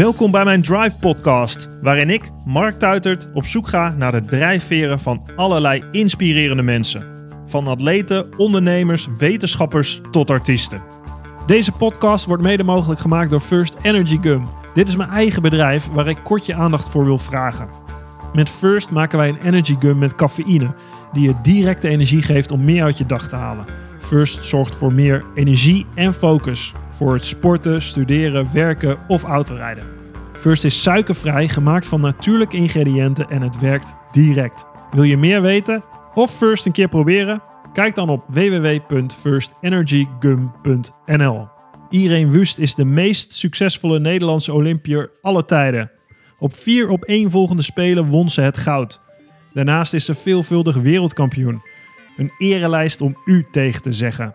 Welkom bij mijn Drive podcast, waarin ik, Mark Tuitert, op zoek ga naar de drijfveren van allerlei inspirerende mensen. Van atleten, ondernemers, wetenschappers tot artiesten. Deze podcast wordt mede mogelijk gemaakt door First Energy Gum. Dit is mijn eigen bedrijf waar ik kort je aandacht voor wil vragen. Met First maken wij een energy gum met cafeïne, die je directe energie geeft om meer uit je dag te halen. First zorgt voor meer energie en focus voor het sporten, studeren, werken of autorijden. First is suikervrij, gemaakt van natuurlijke ingrediënten en het werkt direct. Wil je meer weten of First een keer proberen? Kijk dan op www.firstenergygum.nl. Irene Wust is de meest succesvolle Nederlandse Olympiër alle tijden. Op vier op één volgende spelen won ze het goud. Daarnaast is ze veelvuldig wereldkampioen. Een erelijst om u tegen te zeggen.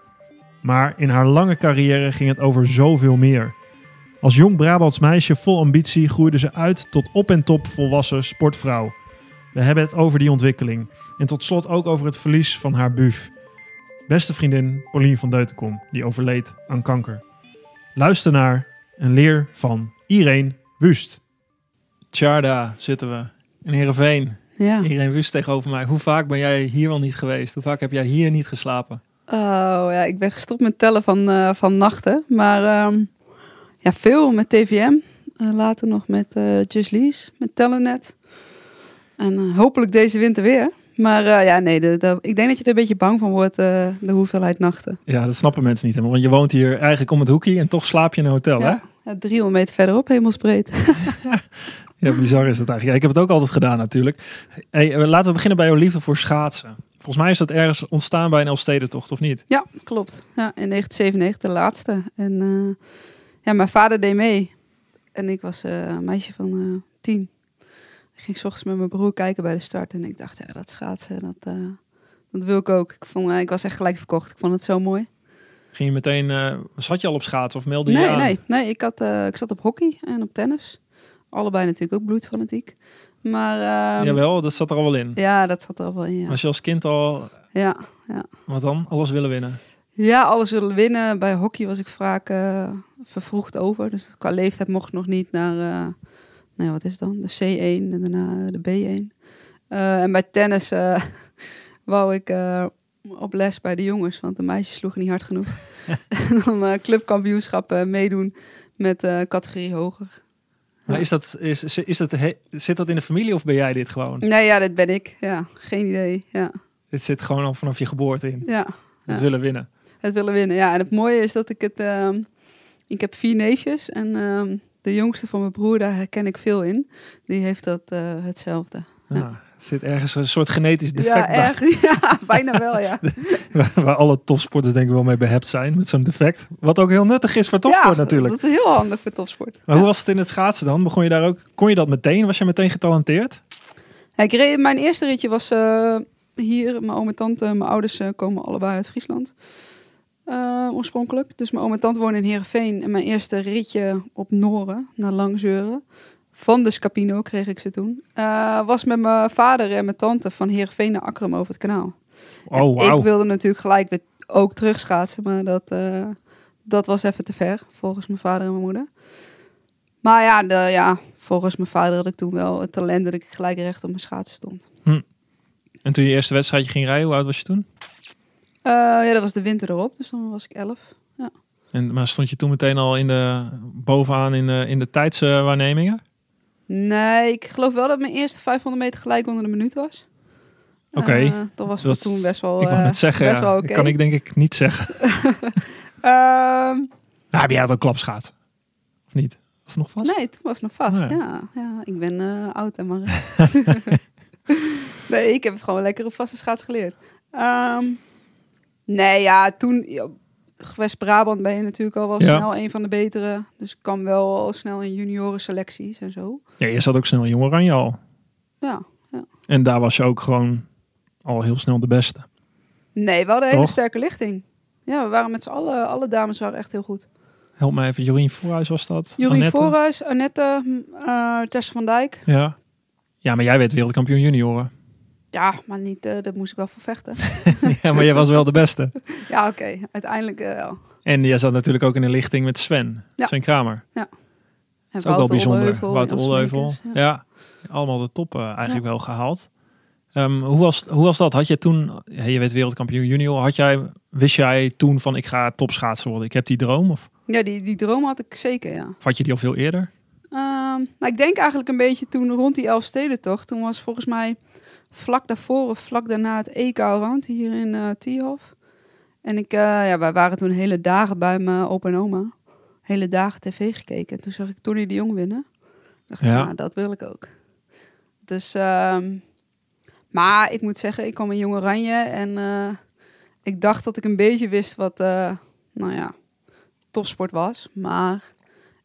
Maar in haar lange carrière ging het over zoveel meer. Als jong Brabants meisje vol ambitie groeide ze uit tot op en top volwassen sportvrouw. We hebben het over die ontwikkeling. En tot slot ook over het verlies van haar buf. Beste vriendin Pauline van Deutenkom, die overleed aan kanker. Luister naar en leer van Irene Wust. Tjarda zitten we in Heerenveen. Ja. Irene Wust tegenover mij. Hoe vaak ben jij hier al niet geweest? Hoe vaak heb jij hier niet geslapen? Oh ja, ik ben gestopt met tellen van, eh, van nachten. Maar ehm, ja, veel met TVM. Eh, later nog met eh Just Lease, met Telenet. En hopelijk deze winter weer. Maar ja, nee, de, de- ik denk dat je er een beetje bang van wordt, de hoeveelheid nachten. Ja, dat snappen mensen niet helemaal. Want je woont hier eigenlijk om het hoekje en toch slaap je in een hotel, hè? Ja, ja, 300 meter verderop, hemelsbreed. Ja, bizar is dat eigenlijk. Ja, ik heb het ook altijd gedaan natuurlijk. Hey, laten we beginnen bij jouw liefde voor schaatsen. Volgens mij is dat ergens ontstaan bij een Elfstedentocht, of niet? ja, klopt. Ja, in 1997, de laatste. En eh, ja, mijn vader deed mee. En ik was eh, een meisje van eh, tien. Ik ging 's ochtends met mijn broer kijken bij de start. En ik dacht, ja, dat schaatsen, dat, dat wil ik ook. Ik, vond, ik was echt gelijk verkocht. Ik vond het zo mooi. Ging je meteen, zat je al op schaatsen of meldde je Nee, aan? nee, nee. Ik, had, ik zat op hockey en op tennis. Allebei natuurlijk ook bloedfanatiek. Maar ehm, Jawel, dat zat er al wel in. ja, dat zat er al wel in, ja. Als je als kind al, Ja, wat dan? Alles willen winnen. ja, alles willen winnen. Bij hockey was ik vaak eh, vervroegd over. Dus qua leeftijd mocht ik nog niet naar, eh, nou ja, wat is het dan? De C1 en daarna de B1. Eh, en bij tennis eh, wou ik eh, op les bij de jongens, want de meisjes sloegen niet hard genoeg. en dan eh, clubkampioenschap eh, meedoen met eh, categorie hoger. Maar is dat, is, is dat, he- zit dat in de familie of ben jij dit gewoon? Nee, ja, dit ben ik. Ja, geen idee. Ja, Dit zit gewoon al vanaf je geboorte in. ja. Het Ja. willen winnen. het willen winnen. Ja, en het mooie is dat ik het. ehm, ik heb vier neefjes en ehm, de jongste van mijn broer, daar herken ik veel in. Die heeft dat eh, hetzelfde. Ja. Zit ergens een soort genetisch defect ja, bij. erg. Ja, bijna wel, ja. Waar, alle topsporters denk ik wel mee behept zijn met zo'n defect. Wat ook heel nuttig is voor topsport ja, natuurlijk. Dat is heel handig voor topsport. Maar hoe was het in het schaatsen dan? Begon je daar ook? Kon je dat meteen? Was je meteen getalenteerd? Ik reed, mijn eerste ritje was eh, hier. Mijn oom en tante, mijn ouders eh, komen allebei uit Friesland. eh, oorspronkelijk. Dus mijn oom en tante wonen in Heerenveen. En mijn eerste ritje op Noren, naar Langzeuren. Van de Scapino kreeg ik ze toen. eh, was met mijn vader en mijn tante van Heerenveen naar Akkerum over het kanaal. Oh, wauw. Ik wilde natuurlijk gelijk weer ook terugschaatsen. Maar dat, eh, dat was even te ver, volgens mijn vader en mijn moeder. Maar ja, de, ja, volgens mijn vader had ik toen wel het talent dat ik gelijk recht op mijn schaatsen stond. En toen je eerste wedstrijdje ging rijden, hoe oud was je toen? Eh, ja, dat was de winter erop, dus dan was ik elf. En, maar stond je toen meteen al in de, bovenaan in de, in de tijdswaarnemingen? Nee, ik geloof wel dat mijn eerste 500 meter gelijk onder de minuut was. Oké. Eh, dat was Dat- toen best wel, ik wou eh, net zeggen, best ja, wel dat kan ik denk ik niet zeggen. Ehm, Maar heb jij het ook klapschaat? Of niet? Was het nog vast? Nee, toen was het nog vast. Oh ja. ja. Ja, ik ben eh, oud en maar. nee, ik heb het gewoon lekker op vaste schaats geleerd. Ehm, nee, ja, toen... ja, West-Brabant ben je natuurlijk al wel Ja. snel een van de betere. Dus ik kwam wel al snel in junioren selecties en zo. Ja, je zat ook snel in Jong Oranje al. Ja. En daar was je ook gewoon al heel snel de beste. Nee, we hadden een hele sterke lichting. Ja, we waren met z'n allen... Alle dames waren echt heel goed. Help mij even, Jorien Voorhuis was dat? Jorien Annette? Voorhuis, Annette, uh, Tessa van Dijk. Ja. Ja, maar jij werd wereldkampioen junioren. Ja, maar niet, daar moest ik wel voor vechten. ja, maar jij was wel de beste. ja, oké. Uiteindelijk eh, wel. En jij zat natuurlijk ook in een lichting met Sven. Ja. Sven Kramer. Ja, En is ook wel bijzonder. Wouter. Smekers, Ja. allemaal de top eh, eigenlijk wel gehaald. Ehm, hoe, was, hoe was dat? Had je toen, je werd wereldkampioen junior, had jij, wist jij toen van ik ga topschaatser worden? Ik heb die droom of, Ja, die, die droom had ik zeker, ja. of had je die al veel eerder? Ehm, nou, ik denk eigenlijk een beetje toen rond die Elfstedentocht. Toen was volgens mij vlak daarvoor of vlak daarna het EK Round hier in Tierhof. En ik, eh, ja, wij waren toen hele dagen bij mijn opa en oma. Hele dagen tv gekeken. En toen zag ik Tony de Jong winnen. dacht ik, Ja. nou, dat wil ik ook. Dus, ehm, maar ik moet zeggen, ik kwam in Jong Oranje. En eh, ik dacht dat ik een beetje wist wat, nou ja, topsport was. Maar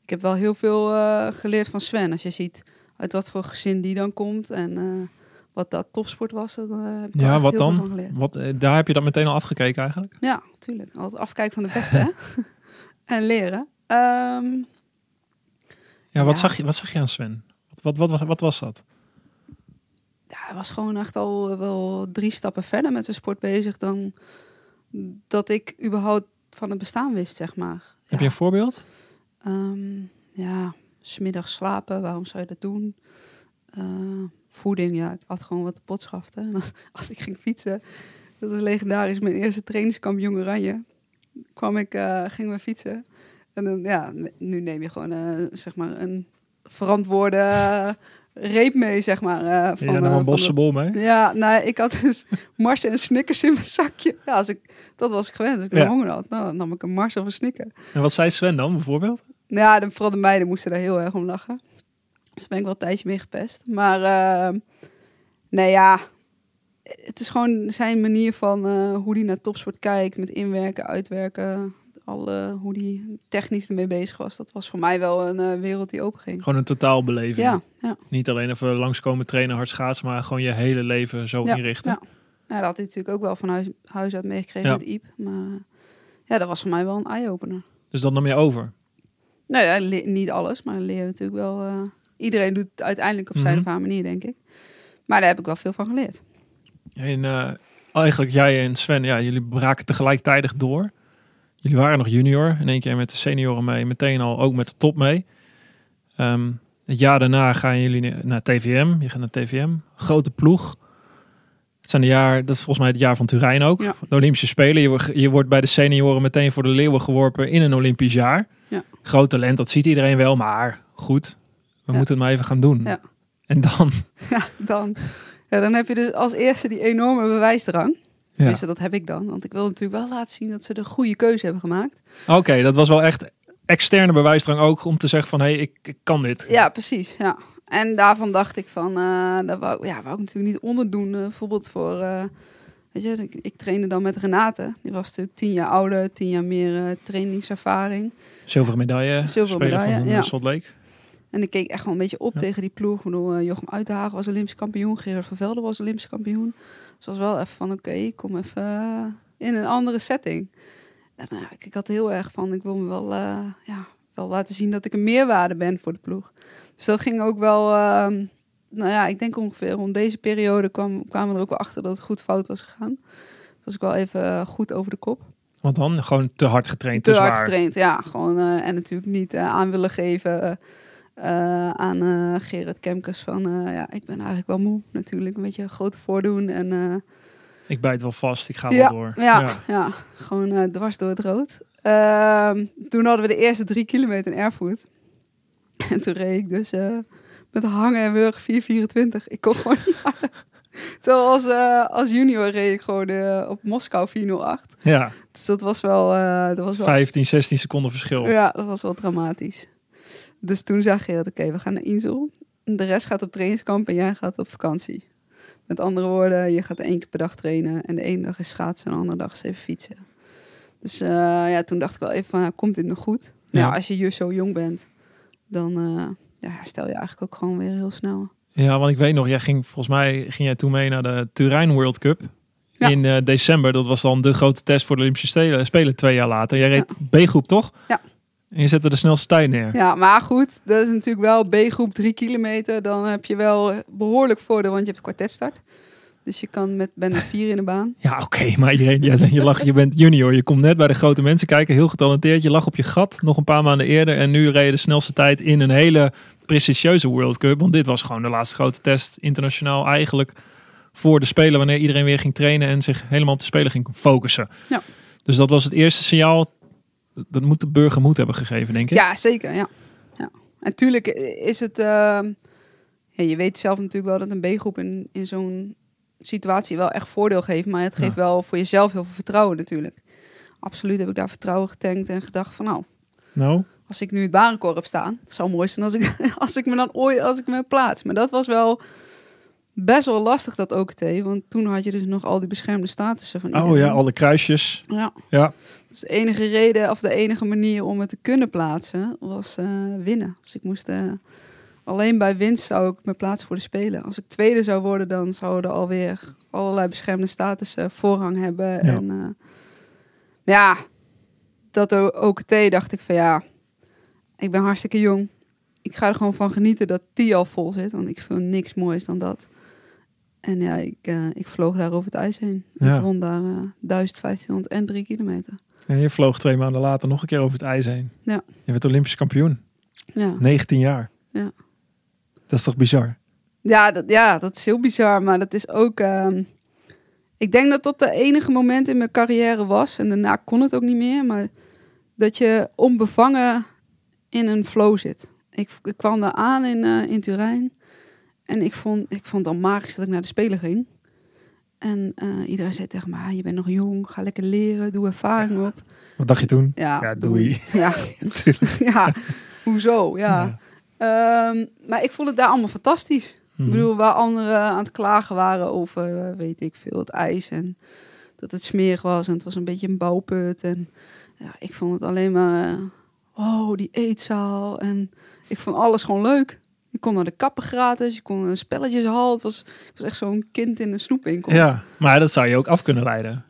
ik heb wel heel veel geleerd van Sven. Als je ziet uit wat voor gezin die dan komt en wat dat topsport was, dan eh, heb ik Ja, wat dan? Wat, eh, daar heb je dat meteen al afgekeken eigenlijk? Ja, tuurlijk. Altijd afkijken van de beste hè? en leren. Ehm, Ja, wat, Ja. Zag, je, wat zag je aan Sven? Wat, wat, wat, was- wat was dat? ja, hij was gewoon echt al wel drie stappen verder met zijn sport bezig dan dat ik überhaupt van het bestaan wist, zeg maar. Heb je een voorbeeld? Ehm, ja, smiddags slapen, waarom zou je dat doen? Eh, voeding, ja, ik had gewoon wat de pot schafte. En als, als ik ging fietsen, dat is legendarisch, mijn eerste trainingskamp Jong Oranje, kwam ik, eh gingen we fietsen. En dan, ja, nu neem je gewoon, eh, zeg maar, een verantwoorde reep mee, zeg maar. eh, van, ja, een bossenbol mee. ja, nou, ik had dus Mars en Snickers in mijn zakje. Ja, als ik, dat was ik gewend. Als ik Ja. honger had, nou, dan nam ik een Mars of een Snicker. En wat zei Sven dan bijvoorbeeld? Nou ja, de, vooral de meiden moesten daar heel erg om lachen. Dus daar ben ik wel een tijdje mee gepest. Maar eh, nee ja, het is gewoon zijn manier van eh, hoe hij naar topsport kijkt. Met inwerken, uitwerken. Alle, hoe hij technisch ermee bezig was. Dat was voor mij wel een eh, wereld die open ging. Gewoon een totaalbeleving. Ja, ja. Niet alleen even langskomen trainen, hard schaatsen, maar gewoon je hele leven zo Ja, inrichten. Ja. Dat had hij natuurlijk ook wel van huis, huis uit meegekregen Ja. met Iep. Maar ja, dat was voor mij wel een eye-opener. Dus dat nam je over. Nou ja, niet alles, maar leer je natuurlijk wel. eh, iedereen doet het uiteindelijk op zijn Mhm. of haar manier, denk ik. Maar daar heb ik wel veel van geleerd. En eh, eigenlijk jij en Sven, ja, jullie braken tegelijkertijd door. Jullie waren nog junior. In één keer met de senioren mee. Meteen al ook met de top mee. Ehm, het jaar daarna gaan jullie naar TVM. Je gaat naar TVM. Grote ploeg. Het zijn de jaar, dat is volgens mij het jaar van Turijn ook. Ja. De Olympische Spelen. Je, wordt- je wordt bij de senioren meteen voor de leeuwen geworpen in een Olympisch jaar. Ja. Groot talent, dat ziet iedereen wel. Maar goed, we Ja. moeten het maar even gaan doen. Ja. En dan... Ja, dan, ja, dan heb je dus als eerste die enorme bewijsdrang. Tenminste, dat heb ik dan. Want ik wil natuurlijk wel laten zien dat ze de goede keuze hebben gemaakt. Oké, dat was wel echt externe bewijsdrang ook om te zeggen van hé, hey, ik, ik kan dit. Ja, precies. Ja. En daarvan dacht ik van, eh dat wou, ja, wou ik natuurlijk niet onderdoen. eh, bijvoorbeeld voor, eh, weet je, ik, ik trainde dan met Renate. Die was natuurlijk tien jaar ouder, tien jaar meer trainingservaring. Zilveren medaille, Zilveren medaille, van ja. Salt Lake. En ik keek echt wel een beetje op Ja. tegen die ploeg. Ik bedoel, eh, Jochem Uitenhagen was Olympisch kampioen. Gerard van Velde was Olympisch kampioen. Dus was wel even van, oké, ik kom even eh, in een andere setting. En nou, ja, ik, ik had heel erg van, ik wil me wel, eh, ja, wel laten zien dat ik een meerwaarde ben voor de ploeg. Dus dat ging ook wel, ehm, nou ja, ik denk ongeveer rond deze periode kwam, kwamen we er ook wel achter dat het goed fout was gegaan. Dus was ik wel even eh, goed over de kop. Want dan gewoon te hard getraind, Te te, hard zwaar. getraind, ja. Gewoon, eh, en natuurlijk niet eh, aan willen geven eh, aan eh Gerard Kemkers van... eh, ja, ik ben eigenlijk wel moe natuurlijk. Een beetje grote voordoen en... Ik bijt wel vast, ik ga ja, wel door. Ja, ja. gewoon eh, dwars door het rood. Ehm, toen hadden we de eerste drie kilometer in Erfurt. En toen reed ik dus met hangen en wurg 4,24. Ik kon gewoon niet harder. Terwijl als, als junior reed ik gewoon op Moskou 408. Ja, Dus dat was wel... dat was wel 15, 16 seconden verschil. ja, dat was wel dramatisch. Dus toen zag je dat, oké, we gaan naar Insel. De rest gaat op trainingskamp en jij gaat op vakantie. Met andere woorden, je gaat één keer per dag trainen. En de ene dag is schaatsen en de andere dag is even fietsen. Dus eh, ja, toen dacht ik wel even van, nou, komt dit nog goed? Ja. Ja. als je hier zo jong bent, dan eh, ja, herstel je eigenlijk ook gewoon weer heel snel. Ja, want ik weet nog, jij ging volgens mij ging jij toen mee naar de Turijn World Cup. Ja. In eh, december, dat was dan de grote test voor de Olympische Stelen, Spelen twee jaar later. Jij reed B-groep, toch? Ja. En je zette de snelste tijd neer. Ja, maar goed, dat is natuurlijk wel B-groep drie kilometer. Dan heb je wel behoorlijk voordeel, want je hebt kwartetstart. Dus je kan met, ben met vier in de baan. Ja, oké, maar iedereen, ja, je, lag, je bent junior. Je komt net bij de grote mensen kijken, heel getalenteerd. Je lag op je gat nog een paar maanden eerder. En nu reed je de snelste tijd in een hele prestigieuze World Cup. Want dit was gewoon de laatste grote test internationaal eigenlijk voor de Spelen. Wanneer iedereen weer ging trainen en zich helemaal op de Spelen ging focussen. Ja. Dus dat was het eerste signaal. Dat moet de burger moed hebben gegeven, denk ik. Ja, zeker. Ja. Ja. En tuurlijk is het... ehm, ja, je weet zelf natuurlijk wel dat een B-groep in, in zo'n situatie wel echt voordeel geeft. Maar het geeft Ja. wel voor jezelf heel veel vertrouwen natuurlijk. Absoluut heb ik daar vertrouwen getankt en gedacht van nou, Nou, als ik nu het barenkoor heb staan, het zou mooi zijn als ik, als ik me dan ooit als ik me plaats. Maar dat was wel best wel lastig dat OKT, want toen had je dus nog al die beschermde statussen van oh iedereen. ja, alle kruisjes. ja. Ja, Dus de enige reden of de enige manier om het te kunnen plaatsen was eh, winnen. Dus ik moest eh, alleen bij winst zou ik me plaatsen voor de spelen. Als ik tweede zou worden, dan zouden alweer allerlei beschermde statussen voorrang hebben. Ja. En eh, ja, dat OKT dacht ik van ja, ik ben hartstikke jong. Ik ga er gewoon van genieten dat die al vol zit, want ik vind niks moois dan dat. En ja, ik, eh, ik vloog daar over het ijs heen. Ja. Ik won daar eh 1500 en 3 kilometer. en je vloog twee maanden later nog een keer over het ijs heen. Ja. Je werd Olympisch kampioen. Ja. 19 jaar. Ja. Dat is toch bizar? Ja, dat, ja, dat is heel bizar, maar dat is ook... ehm, ik denk dat dat de enige moment in mijn carrière was. En daarna kon het ook niet meer. Maar dat je onbevangen in een flow zit. Ik, ik kwam daar aan in, eh, in Turijn. En ik vond, ik vond het al magisch dat ik naar de Spelen ging. En eh, iedereen zei tegen me, "Ah, je bent nog jong, ga lekker leren, doe ervaring op. Wat dacht je toen? Ja, Ja, doei. Ja, Natuurlijk. ja, hoezo? Ja. Ehm, maar ik vond het daar allemaal fantastisch. Mhm. Ik bedoel, waar anderen aan het klagen waren over, eh, weet ik veel, het ijs en dat het smerig was en het was een beetje een bouwput. En ja, ik vond het alleen maar, oh, die eetzaal. En ik vond alles gewoon leuk. Je kon naar de kappen gratis, je kon een spelletjeshal. Het was, ik was echt zo'n kind in een snoepwinkel. Ja, maar dat zou je ook af kunnen leiden.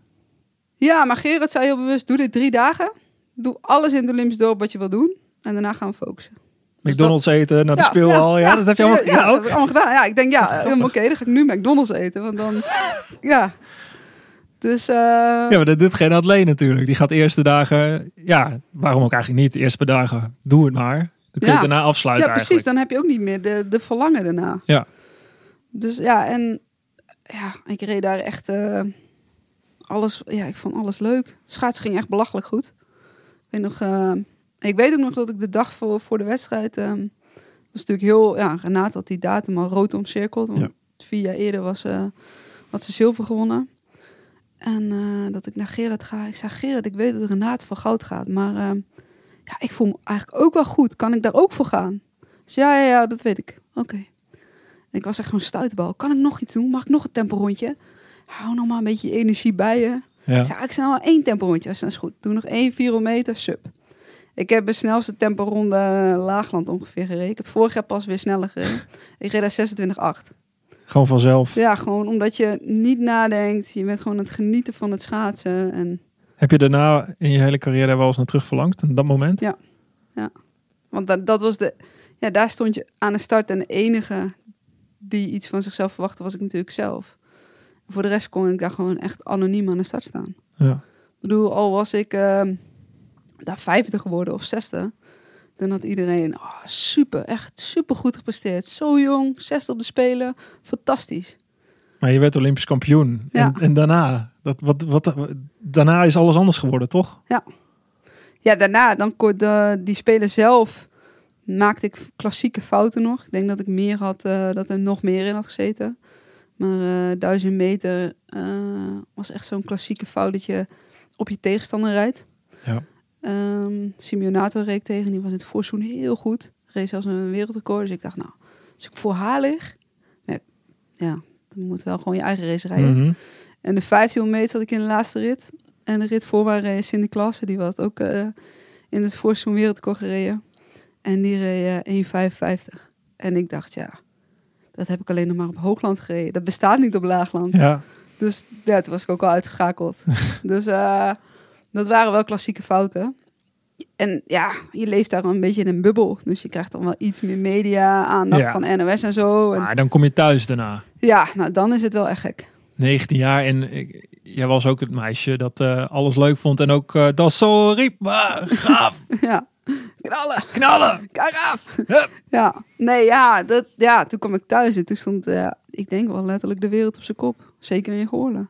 Ja, maar Gerard zei heel bewust, doe dit drie dagen. Doe alles in het Olympisch dorp wat je wil doen. En daarna gaan we focussen. Dus McDonald's eten, naar de speelhal. Ja, dat heb je allemaal ja, ook. allemaal gedaan. Ja, ik denk, ja, helemaal oké, dan ga ik nu McDonald's eten. Want dan, ja. Dus, eh, Ja, maar dat doet geen atleet natuurlijk. Die gaat eerste dagen, ja, waarom ook eigenlijk niet? De eerste paar dagen, doe het maar. Dan kun je Ja. daarna afsluiten ja, precies. eigenlijk. Dan heb je ook niet meer de, de verlangen daarna. Ja. Dus ja, en ja, ik reed daar echt eh, alles, ja, ik vond alles leuk. Schaatsen ging echt belachelijk goed. Ik weet nog, eh, ik weet ook nog dat ik de dag voor, voor de wedstrijd, eh, was natuurlijk heel, ja, Renate had die datum al rood omcirkeld. Want Ja. vier jaar eerder was, eh had ze zilver gewonnen. En dat ik naar Gerard ga. Ik zei, Gerard, ik weet dat Renate voor goud gaat. Maar eh, ja, ik voel me eigenlijk ook wel goed. Kan ik daar ook voor gaan? Dus ja, ja, ja, dat weet ik. Oké. Ik was echt gewoon stuiterbal. Kan ik nog iets doen? Mag ik nog een tempo rondje? Hou nog maar een beetje energie bij je. Ja. Ik snel maar één tempo rondje. Dat is goed. Doe nog één 400 meter, sub. Ik heb de snelste tempo ronde Laagland ongeveer gereden. Ik heb vorig jaar pas weer sneller gereden. Ik reed daar 26,8. Gewoon vanzelf. Ja, gewoon omdat je niet nadenkt. Je bent gewoon aan het genieten van het schaatsen. En, Heb je daarna in je hele carrière wel eens naar terug verlangd? In dat moment? Ja. want dat, dat was de... Ja, daar stond je aan de start. En de enige die iets van zichzelf verwachtte, was ik natuurlijk zelf. Voor de rest kon ik daar gewoon echt anoniem aan de start staan. Ja. Ik bedoel, al was ik ehm, daar 50 geworden of 60, dan had iedereen oh, super, echt super goed gepresteerd. Zo jong, zesde op de Spelen, fantastisch. Maar je werd Olympisch kampioen. Ja. En, en daarna? Dat, wat, wat, daarna is alles anders geworden, toch? Ja, daarna, dan kon de, die Spelen zelf, maakte ik klassieke fouten nog. Ik denk dat ik meer had, eh, dat er nog meer in had gezeten. Maar eh 1000 meter eh, was echt zo'n klassieke fout dat je op je tegenstander rijdt. Ja. Ehm Simeonato reed ik tegen, die was in het voorseizoen heel goed. Reed zelfs een wereldrecord. Dus ik dacht, nou, als ik voor haar lig, ja, ja dan moet wel gewoon je eigen race rijden. Mhm. En de 1500 meter zat ik in de laatste rit. En de rit voor mij reed Cindy Klasse, die was ook eh, in het voorseizoen wereldrecord gereden. En die reed eh, 1,55. En ik dacht, ja, dat heb ik alleen nog maar op hoogland gereden. Dat bestaat niet op laagland. Ja. Dus ja, toen was ik ook al uitgeschakeld. dus eh, dat waren wel klassieke fouten. En ja, je leeft daar een beetje in een bubbel. Dus je krijgt dan wel iets meer media, aandacht Ja. van NOS en zo. En Maar dan kom je thuis daarna. ja, nou dan is het wel echt gek. 19 jaar en ik, jij was ook het meisje dat uh, alles leuk vond en ook uh, dat zo riep, maar gaaf. ja, knallen, knallen, gaaf. Ja, nee, ja, dat, ja, toen kwam ik thuis en toen stond, uh, ik denk wel letterlijk de wereld op zijn kop. Zeker in Goorlen.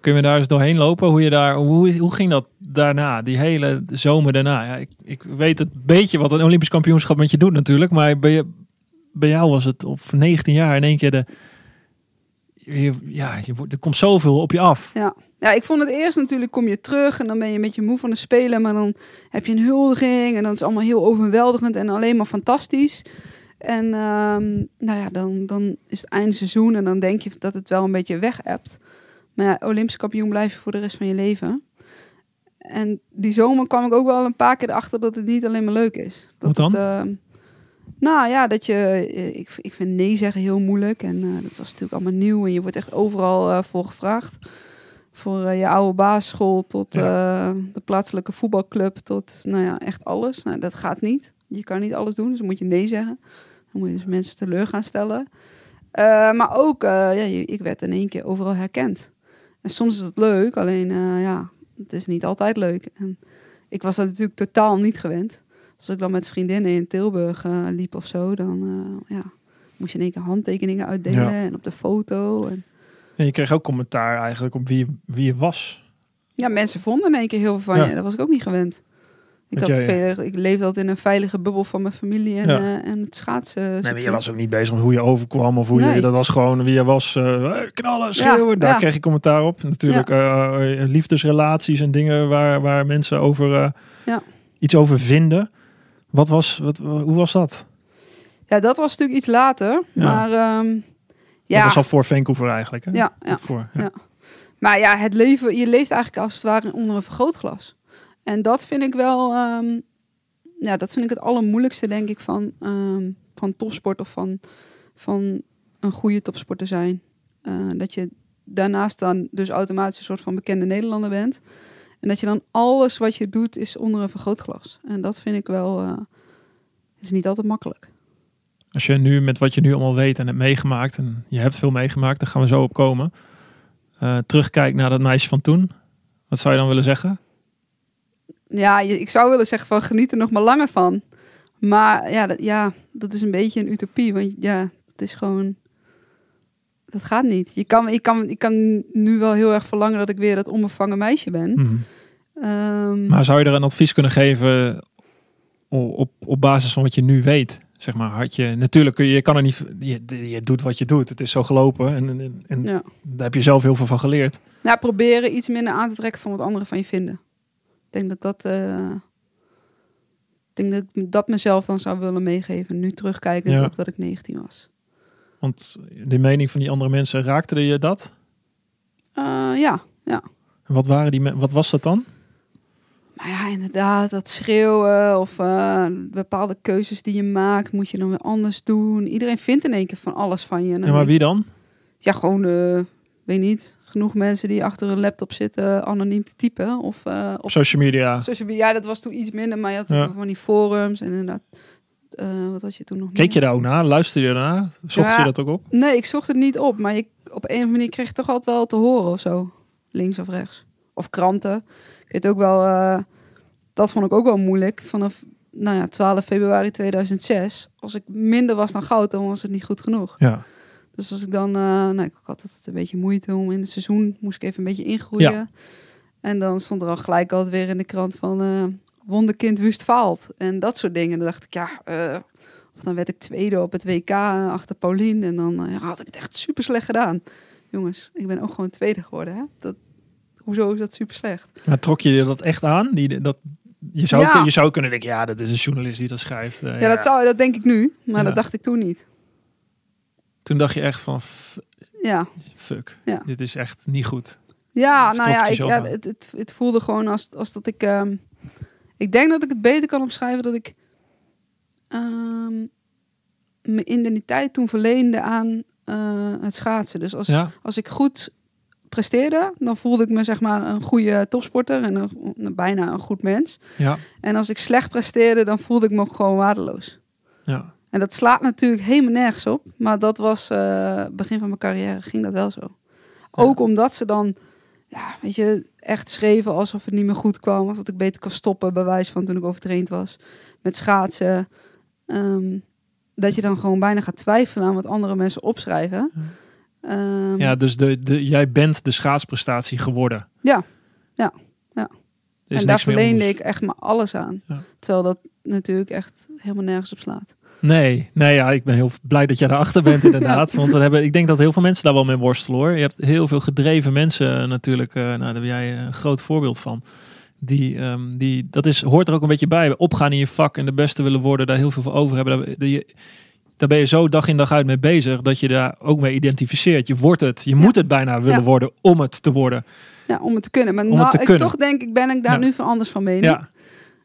Kun je daar eens doorheen lopen? Hoe, je daar, hoe, hoe ging dat daarna, die hele zomer daarna? Ja, ik, ik weet het beetje wat een Olympisch kampioenschap met je doet natuurlijk. Maar bij, je, bij jou was het op 19 jaar in één keer de... Je, ja, je, er komt zoveel op je af. Ja. ja, ik vond het eerst natuurlijk kom je terug en dan ben je een beetje moe van de spelen. Maar dan heb je een huldiging en dan is allemaal heel overweldigend en alleen maar fantastisch. En um, nou ja, dan, dan is het eindseizoen en dan denk je dat het wel een beetje weg hebt. Maar ja, Olympisch kampioen blijf je voor de rest van je leven. En die zomer kwam ik ook wel een paar keer erachter dat het niet alleen maar leuk is. Dat Wat dan? Het, uh, nou ja, dat je, eh, ik, ik vind nee zeggen heel moeilijk. En uh, dat was natuurlijk allemaal nieuw. En je wordt echt overal uh, voor gevraagd. Voor je oude basisschool tot ja. de plaatselijke voetbalclub. Tot, nou ja, echt alles. Nou, dat gaat niet. Je kan niet alles doen, dus dan moet je nee zeggen. Dan moet je dus mensen teleur gaan stellen. maar ook, ja, ik werd in één keer overal herkend. En soms is het leuk, alleen ja, het is niet altijd leuk. En ik was dat natuurlijk totaal niet gewend. Als ik dan met vriendinnen in Tilburg uh, liep of zo, dan uh, ja, moest je in één keer handtekeningen uitdelen ja. en op de foto. En... en je kreeg ook commentaar eigenlijk op wie, wie je was. Ja, mensen vonden in één keer heel veel van ja. je. Dat was ik ook niet gewend. Ik, had veel, ik leefde altijd in een veilige bubbel van mijn familie en, ja. uh, en het schaatsen. Nee, maar je was ook niet bezig met hoe je overkwam of hoe nee. je... Dat was gewoon wie je was. Uh, knallen, schreeuwen. Ja, Daar ja. kreeg je commentaar op. Natuurlijk uh, liefdesrelaties en dingen waar, waar mensen over iets over vinden. Wat was, wat, hoe was dat? Ja, dat was natuurlijk iets later. Maar um, ja. Dat was al voor Vancouver eigenlijk. Hè? Ja, ja, voor, ja. Maar ja, het leven, je leeft eigenlijk als het ware onder een vergrootglas. En dat vind ik wel, um, ja, dat vind ik het allermoeilijkste, denk ik, van, um, van topsport of van, van een goede topsporter zijn. Uh, dat je daarnaast dan dus automatisch een soort van bekende Nederlander bent. En dat je dan alles wat je doet is onder een vergrootglas. En dat vind ik wel, uh, is niet altijd makkelijk. Als je nu met wat je nu allemaal weet en hebt meegemaakt, en je hebt veel meegemaakt, daar gaan we zo op komen. Uh, terugkijkt naar dat meisje van toen. Wat zou je dan willen zeggen? ja, ik zou willen zeggen van geniet er nog maar langer van. Maar ja dat, ja, dat is een beetje een utopie. Want ja, het is gewoon... Dat gaat niet. Je kan, ik, kan, ik kan nu wel heel erg verlangen dat ik weer dat onbevangen meisje ben. Mm -hmm. um, maar zou je er een advies kunnen geven op, op basis van wat je nu weet? Zeg maar, had je, natuurlijk kun je, je kan er niet, je, je doet wat je doet. Het is zo gelopen en, en, en ja. daar heb je zelf heel veel van geleerd. Nou, proberen iets minder aan te trekken van wat anderen van je vinden. Ik denk dat dat. Uh, ik denk dat ik dat mezelf dan zou willen meegeven. Nu terugkijkend ja. op dat ik 19 was. Want de mening van die andere mensen, raakte je dat? Uh, ja, ja. En wat, waren die, wat was dat dan? Nou ja, inderdaad, dat schreeuwen of uh, bepaalde keuzes die je maakt, moet je dan weer anders doen. Iedereen vindt in één keer van alles van je. En ja, maar wie dan? Ja, gewoon, uh, weet niet, genoeg mensen die achter een laptop zitten anoniem te typen. Of, op social media. Social media, ja, dat was toen iets minder, maar je had ja. van die forums en inderdaad. Uh, wat had je toen nog? Keek je daar ook naar? Luisterde je daarna? Zocht ja, je dat ook op? Nee, ik zocht het niet op, maar ik, op een of andere manier kreeg ik toch altijd wel te horen of zo. Links of rechts. Of kranten. Ik weet ook wel, uh, dat vond ik ook wel moeilijk. Vanaf nou ja, 12 februari 2006. Als ik minder was dan goud, dan was het niet goed genoeg. Ja. Dus als ik dan, uh, nou, ik had altijd een beetje moeite om in het seizoen, moest ik even een beetje ingroeien. Ja. En dan stond er al gelijk altijd weer in de krant van wonderkind wust faalt. En dat soort dingen. Dan dacht ik, ja, uh, dan werd ik tweede op het WK achter Paulien. En dan had ik het echt super slecht gedaan. Jongens, ik ben ook gewoon tweede geworden. Hè? Dat, hoezo is dat super slecht? Maar trok je dat echt aan? Die, dat, je, zou, ja. je zou kunnen denken, ja, dat is een journalist die dat schrijft. ja, ja, Dat, zou, dat denk ik nu. Maar dat dacht ik toen niet. Toen dacht je echt van, ja. fuck, ja. dit is echt niet goed. Ja, nou ja, ik, ja het, het, het, voelde gewoon als, als dat ik... Um, ik denk dat ik het beter kan omschrijven dat ik um, mijn identiteit toen verleende aan uh, het schaatsen. Dus als, ja. als ik goed presteerde, dan voelde ik me zeg maar een goede topsporter en een, een, bijna een goed mens. Ja. En als ik slecht presteerde, dan voelde ik me ook gewoon waardeloos. Ja. En dat slaat natuurlijk helemaal nergens op. Maar dat was uh, begin van mijn carrière, ging dat wel zo. Ook omdat ze dan, ja, weet je, echt schreven alsof het niet meer goed kwam. Of dat ik beter kon stoppen, bij wijze van toen ik overtraind was. Met schaatsen. Ehm, dat je dan gewoon bijna gaat twijfelen aan wat andere mensen opschrijven. Ehm, Ja, dus de, de, jij bent de schaatsprestatie geworden. Ja, ja, ja. En daar verleende ik echt maar alles aan. Ja. Terwijl dat natuurlijk echt helemaal nergens op slaat. Nee, nee ja, ik ben heel blij dat jij daarachter bent inderdaad. Want dan hebben, ik denk dat heel veel mensen daar wel mee worstelen hoor. Je hebt heel veel gedreven mensen eh, natuurlijk. eh, nou, daar ben jij een groot voorbeeld van. Die, ehm, die, dat is, hoort er ook een beetje bij. Opgaan in je vak en de beste willen worden. Daar heel veel voor over hebben. Daar, daar, ben je zo dag in dag uit mee bezig. Dat je daar ook mee identificeert. Je wordt het. Je moet het bijna willen Ja. worden om het te worden. Ja, om het te kunnen. Maar nou, te ik kunnen. toch denk ik, ben ik daar nu van anders van mening. Ja,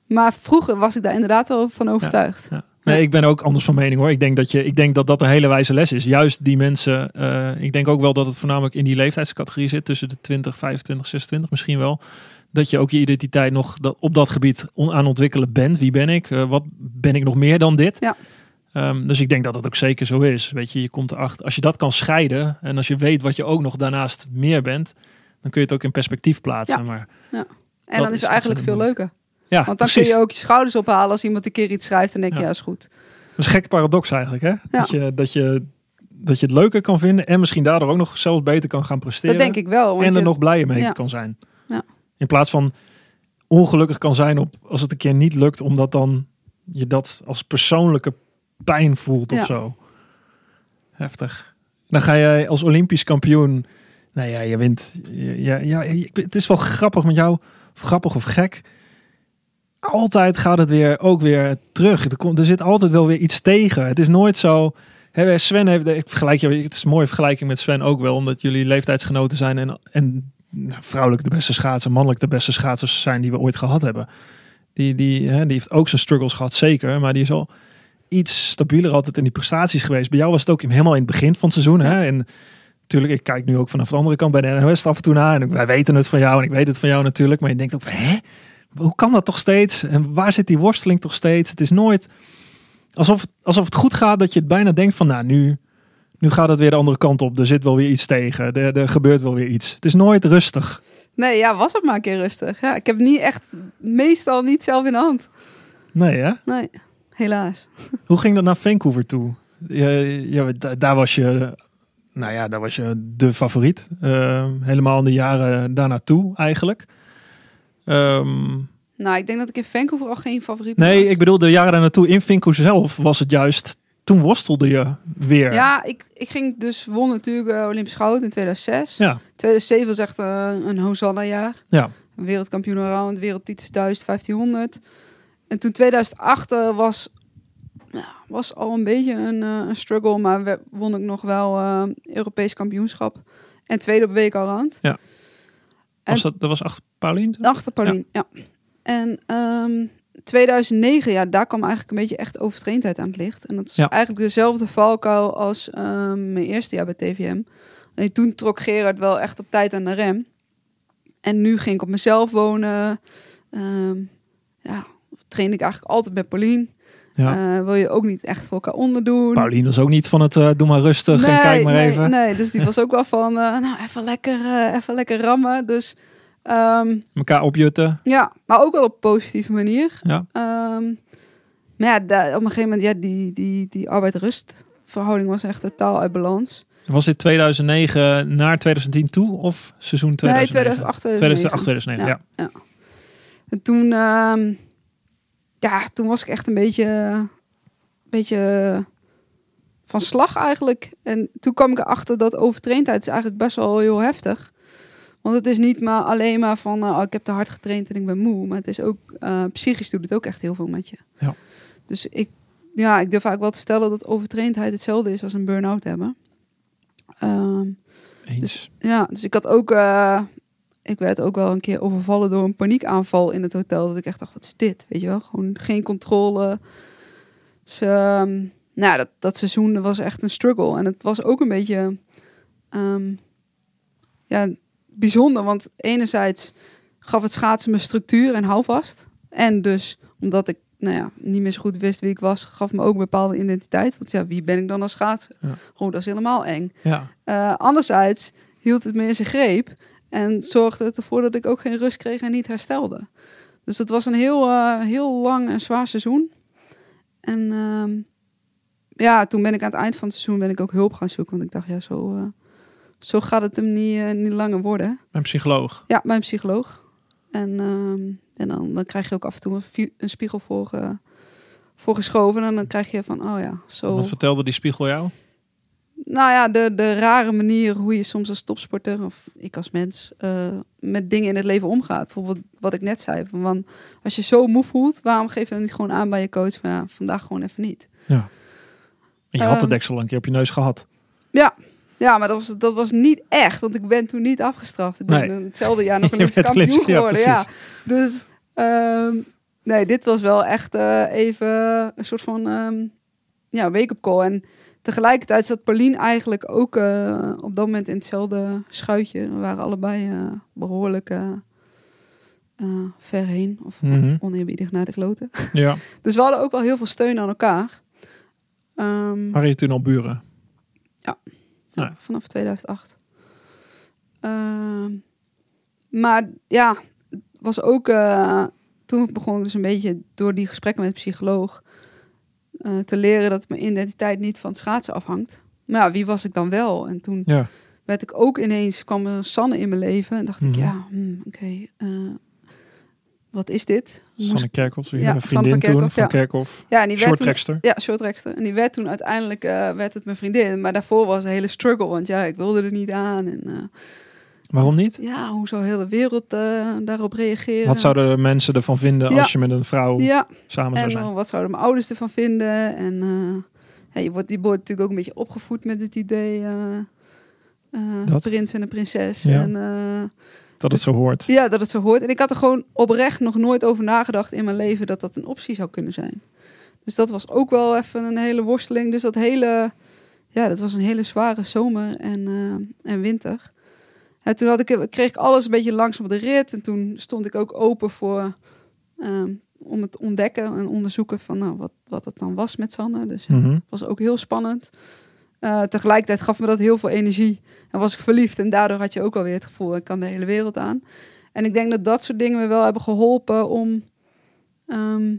Maar vroeger was ik daar inderdaad wel van overtuigd. Ja. Nee, ik ben ook anders van mening hoor. Ik denk dat, je, ik denk dat dat een hele wijze les is. Juist die mensen. eh, ik denk ook wel dat het voornamelijk in die leeftijdscategorie zit. Tussen de 20, 25, 26 misschien wel. Dat je ook je identiteit nog dat, op dat gebied aan ontwikkelen bent. Wie ben ik? Eh, wat ben ik nog meer dan dit? Ja. Ehm, dus ik denk dat dat ook zeker zo is. Weet je, je komt erachter. Als je dat kan scheiden. En als je weet wat je ook nog daarnaast meer bent. Dan kun je het ook in perspectief plaatsen. Ja. Maar En Dat dan is het eigenlijk veel leuker. Ja, Want dan precies. kun je ook je schouders ophalen als iemand een keer iets schrijft. En denk je, Ja. is goed. Dat is een gek paradox eigenlijk, hè? Dat, je, dat, je, dat je het leuker kan vinden en misschien daardoor ook nog zelfs beter kan gaan presteren. Dat denk ik wel. Want en er je- nog blijer mee kan zijn. Ja. In plaats van ongelukkig kan zijn op als het een keer niet lukt, omdat dan je dat als persoonlijke pijn voelt of zo. Heftig. Dan ga jij als Olympisch kampioen. Nou ja, je wint. Ja, ja, het is wel grappig met jou. Of grappig of gek. Altijd gaat het weer ook weer terug. Er, komt, er zit altijd wel weer iets tegen. Het is nooit zo. Hè, Sven heeft, ik vergelijk je, het is een mooie vergelijking met Sven ook wel, omdat jullie leeftijdsgenoten zijn en, en nou, vrouwelijk de beste schaatsers, mannelijk de beste schaatsers zijn die we ooit gehad hebben. Die, die, hè, die heeft ook zijn struggles gehad, zeker, maar die is al iets stabieler altijd in die prestaties geweest. Bij jou was het ook helemaal in het begin van het seizoen. Hè? En natuurlijk, ik kijk nu ook vanaf de andere kant bij de NOS af en toe naar. En wij weten het van jou en ik weet het van jou natuurlijk. Maar je denkt ook van, hè? Hoe kan dat toch steeds? En waar zit die worsteling toch steeds? Het is nooit alsof het, alsof het goed gaat dat je het bijna denkt van, nou, nu, nu gaat het weer de andere kant op. Er zit wel weer iets tegen. Er, er gebeurt wel weer iets. Het is nooit rustig. Nee, ja, was het maar een keer rustig. Ja, ik heb niet echt, meestal niet zelf in de hand. Nee, hè? Nee, helaas. Hoe ging dat naar Vancouver toe? Je, je, da- daar was je, nou ja, daar was je de favoriet. Eh, helemaal in de jaren daarnaartoe eigenlijk. Ehm, Nou, ik denk dat ik in Vancouver al geen favoriet nee, was. ik bedoel de jaren daarnaartoe in Vancouver zelf was het juist. Toen worstelde je weer. Ja, ik, ik ging dus, won natuurlijk eh, Olympisch goud in 2006. ja, 2007 was echt eh, een Hosanna-jaar. ja. Wereldkampioen allround, wereldtitels 1000, 1500. En toen 2008 eh, was, was al een beetje een, een struggle, maar we, won ik nog wel eh, Europees kampioenschap. En tweede op week allround. Ja. En Was dat, dat was achter Paulien? Achter Paulien, ja. En ehm 2009, ja, daar kwam eigenlijk een beetje echt overtraindheid aan het licht. En dat is Ja. eigenlijk dezelfde valkuil als ehm, mijn eerste jaar bij TVM. En toen trok Gerard wel echt op tijd aan de rem. En nu ging ik op mezelf wonen. Ehm, ja, train ik eigenlijk altijd bij Paulien. Ja. Eh, wil je ook niet echt voor elkaar onderdoen. Paulien was ook niet van het eh, doe maar rustig en kijk maar nee, even. Nee, dus die was ook wel van, eh, nou, even lekker, even lekker rammen. Dus ehm, Elkaar opjutten. ja, maar ook wel op een positieve manier. Ja. Ehm, maar ja, daar- op een gegeven moment, ja, die, die, die arbeid-rust verhouding was echt totaal uit balans. Was dit 2009 naar 2010 toe of seizoen 2009? Nee, 2008, 2008, 2009. 2009, ja. En toen, ehm, ja, toen was ik echt een beetje, beetje van slag eigenlijk. En toen kwam ik erachter dat overtraindheid is eigenlijk best wel heel heftig. Want het is niet maar alleen maar van, eh, oh, ik heb te hard getraind en ik ben moe. Maar het is ook, eh, psychisch doet het ook echt heel veel met je. Ja. Dus ik, ja, ik durf eigenlijk wel te stellen dat overtraindheid hetzelfde is als een burn-out hebben. Ehm, Eens. ja, dus ik had ook, eh, ik werd ook wel een keer overvallen door een paniekaanval in het hotel. Dat ik echt dacht, wat is dit? Weet je wel, gewoon geen controle. Dus, ehm, nou, dat, dat seizoen was echt een struggle. En het was ook een beetje, ehm, ja, bijzonder. Want enerzijds gaf het schaatsen me structuur en houvast. En dus, omdat ik, nou ja, niet meer zo goed wist wie ik was, gaf me ook een bepaalde identiteit. Want ja, wie ben ik dan als schaatser? Ja. Gewoon, dat is helemaal eng. Ja. Eh, anderzijds hield het me in zijn greep. En zorgde het ervoor dat ik ook geen rust kreeg en niet herstelde. Dus het was een heel, eh, heel lang en zwaar seizoen. En ehm, ja, toen ben ik aan het eind van het seizoen ben ik ook hulp gaan zoeken. Want ik dacht, ja, zo, eh, zo gaat het hem niet, eh, niet langer worden. Een psycholoog. Ja, mijn psycholoog. En, ehm, en dan, dan krijg je ook af en toe een, spiegel voor, eh, voor geschoven. En dan krijg je van, oh ja, zo. Wat vertelde die spiegel jou? Nou ja, de, de rare manier hoe je soms als topsporter, of ik als mens, eh, met dingen in het leven omgaat. Bijvoorbeeld wat ik net zei. Van, als je zo moe voelt, waarom geef je dan niet gewoon aan bij je coach van ja, vandaag gewoon even niet. En je had de Ehm, deksel een keer op je neus gehad. Ja, ja maar dat was, dat was niet echt, want ik ben toen niet afgestraft. Ik ben Nee. hetzelfde jaar nog Olympisch bent kampioen Olympisch- geworden. Ja. Dus ehm, nee, dit was wel echt eh, even een soort van ehm ja, wake-up call. En tegelijkertijd zat Pauline eigenlijk ook eh, op dat moment in hetzelfde schuitje. We waren allebei eh, behoorlijk eh, eh, ver heen. Of Mhm. oneerbiedig naar de kloten. Ja. Dus we hadden ook wel heel veel steun aan elkaar. Ehm, Waren je toen al buren? ja, Ja. vanaf 2008. Ehm, maar ja, het was ook... eh, toen begon ik dus een beetje door die gesprekken met de psycholoog... eh, te leren dat mijn identiteit niet van het schaatsen afhangt. Maar ja, wie was ik dan wel? En toen Ja. werd ik ook ineens... kwam er Sanne in mijn leven. En dacht Mhm. ik, ja, hmm, oké... eh, wat is dit? Sanne Kerkhoff, Ja, vriendin van toen Kerkhoff, van ja. Kerkhoff. Ja, en die werd toen-. Ja, shorttrackster. En die werd toen uiteindelijk eh, werd het mijn vriendin. Maar daarvoor was een hele struggle. Want ja, ik wilde er niet aan. En eh, Waarom niet? ja, hoe zou heel de wereld eh, daarop reageren? Wat zouden de mensen ervan vinden Ja. als je met een vrouw Ja, samen zou en zijn? eh, wat zouden mijn ouders ervan vinden? En ja, je, wordt, je wordt natuurlijk ook een beetje opgevoed met het idee... prins en een prinses. En, dat het zo hoort. ja, dat het zo hoort. En ik had er gewoon oprecht nog nooit over nagedacht in mijn leven... dat dat een optie zou kunnen zijn. Dus dat was ook wel even een hele worsteling. Dus dat hele... Ja, dat was een hele zware zomer en, eh, en winter. En toen had ik, kreeg ik alles een beetje langzaam op de rit. En toen stond ik ook open voor... ehm, om het ontdekken en onderzoeken van nou, wat, wat het dan was met Sanne. Dus ja, Mhm. was ook heel spannend. Eh, tegelijkertijd gaf me dat heel veel energie. En was ik verliefd. En daardoor had je ook alweer het gevoel, ik kan de hele wereld aan. En ik denk dat dat soort dingen me wel hebben geholpen om... ehm,